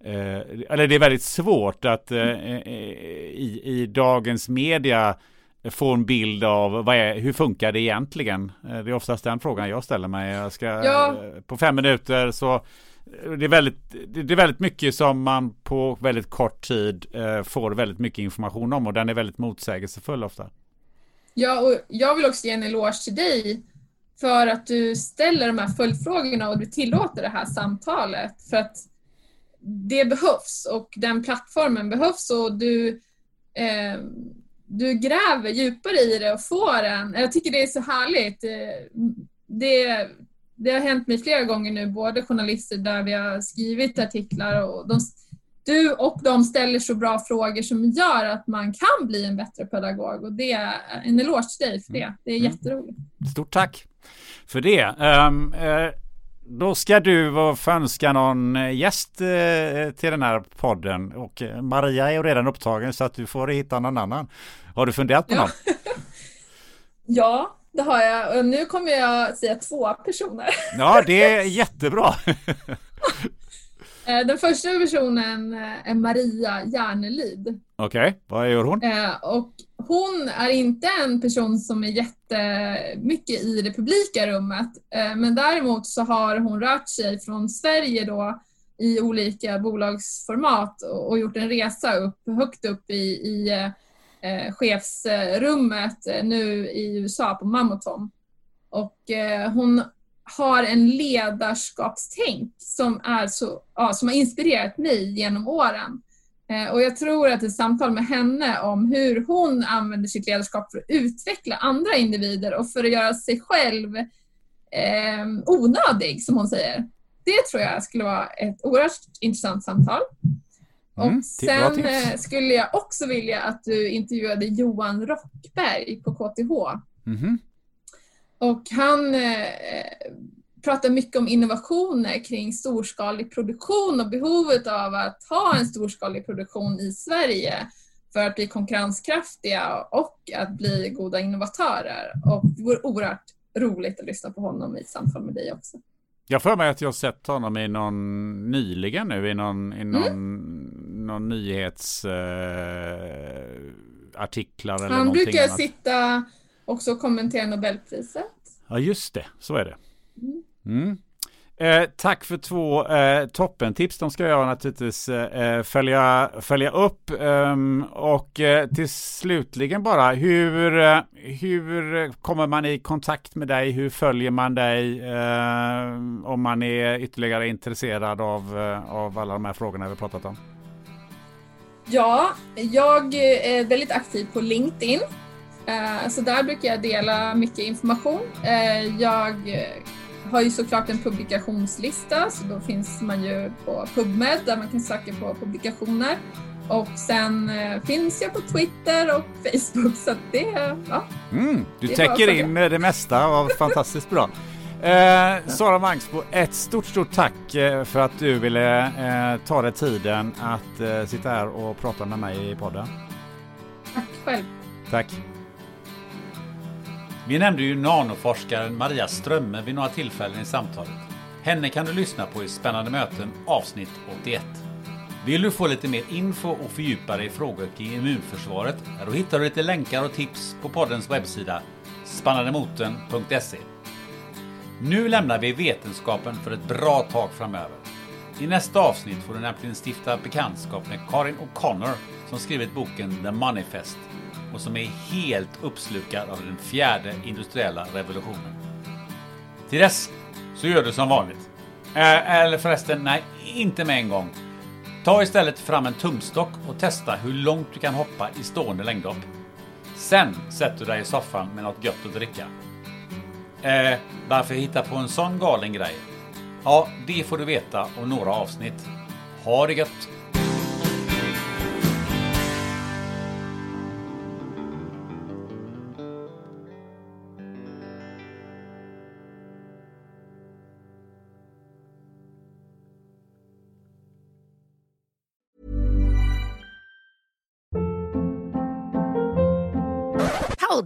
Speaker 3: eh, eller det är väldigt svårt att eh, eh, i, i dagens media få en bild av är, hur funkar det egentligen? Det är oftast den frågan jag ställer mig. Jag ska, ja. På fem minuter så det är, väldigt, det är väldigt mycket som man på väldigt kort tid eh, får väldigt mycket information om och den är väldigt motsägelsefull ofta.
Speaker 1: Ja, och jag vill också ge en eloge till dig för att du ställer de här följdfrågorna och du tillåter det här samtalet. För att det behövs och den plattformen behövs och du, eh, du gräver djupare i det och får en... Jag tycker det är så härligt. Eh, det, det har hänt mig flera gånger nu, både journalister där vi har skrivit artiklar och de, du och de ställer så bra frågor som gör att man kan bli en bättre pedagog och det är en eloge till dig för det. Det är mm. jätteroligt.
Speaker 3: Stort tack för det. Um, uh, då ska du få önska någon gäst uh, till den här podden och Maria är ju redan upptagen så att du får hitta någon annan. Har du funderat på någon?
Speaker 1: ja, det har jag. Och nu kommer jag säga två personer.
Speaker 3: Ja, det är jättebra.
Speaker 1: Eh, den första personen eh, är Maria Järnelid.
Speaker 3: Okej, okay. vad gör hon?
Speaker 1: Eh, och hon är inte en person som är jättemycket i det publika rummet, men däremot så har hon rört sig från Sverige då i olika bolagsformat och gjort en resa upp, högt upp i, i eh, chefsrummet eh, nu i USA på Mammotom. Och eh, hon har en ledarskapstänk som, är så, ja, som har inspirerat mig genom åren. Eh, och jag tror att ett samtal med henne om hur hon använder sitt ledarskap för att utveckla andra individer och för att göra sig själv eh, onödig, som hon säger. Det tror jag skulle vara ett oerhört intressant samtal. Mm, och sen eh, skulle jag också vilja att du intervjuade Johan Rockberg på KTH. Mm. Och han eh, pratar mycket om innovationer kring storskalig produktion och behovet av att ha en storskalig produktion i Sverige för att bli konkurrenskraftiga och att bli goda innovatörer. Och det vore oerhört roligt att lyssna på honom i samtal med dig också.
Speaker 3: Jag får mig att jag sett honom i någon nyligen nu i någon, i någon, mm. någon nyhetsartiklar eh, eller
Speaker 1: Han brukar annat. sitta också och kommentera Nobelpriset.
Speaker 3: Ja just det, så är det. Mm. Eh, tack för två eh, toppentips. De ska jag naturligtvis eh, eh följa, följa upp. Ehm, och eh, till slutligen bara, hur, eh, hur kommer man i kontakt med dig? Hur följer man dig eh, om man är ytterligare intresserad av, eh, av alla de här frågorna vi pratat om?
Speaker 1: Ja, jag är väldigt aktiv på LinkedIn. Så där brukar jag dela mycket information. Jag har ju såklart en publikationslista så då finns man ju på PubMed där man kan söka på publikationer. Och sen eh, finns jag på Twitter och Facebook så det, ja.
Speaker 3: Mm, du det täcker in det mesta av fantastiskt bra. Eh, Sara Mangsbo, ett stort, stort tack eh, för att du ville eh, ta dig tiden att eh, sitta här och prata med mig i podden.
Speaker 1: Tack själv.
Speaker 3: Tack.
Speaker 2: Vi nämnde ju nanoforskaren Maria Strömme vid några tillfällen i samtalet. Henne kan du lyssna på i Spännande möten avsnitt 81. Vill du få lite mer info och fördjupa dig i frågor kring immunförsvaret? Då hittar du lite länkar och tips på poddens webbsida spannandemoten.se. Nu lämnar vi vetenskapen för ett bra tag framöver. I nästa avsnitt får du nämligen stifta bekantskap med Karin O'Connor som skrivit boken The Manifest och som är helt uppslukad av den fjärde industriella revolutionen. Till dess så gör du som vanligt. Äh, eller förresten, nej, inte med en gång. Ta istället fram en tumstock och testa hur långt du kan hoppa i stående längdhopp. Sen sätter du dig i soffan med något gött att dricka. Eh, varför hitta på en sån galen grej? Ja, det får du veta om några avsnitt. Ha det gött!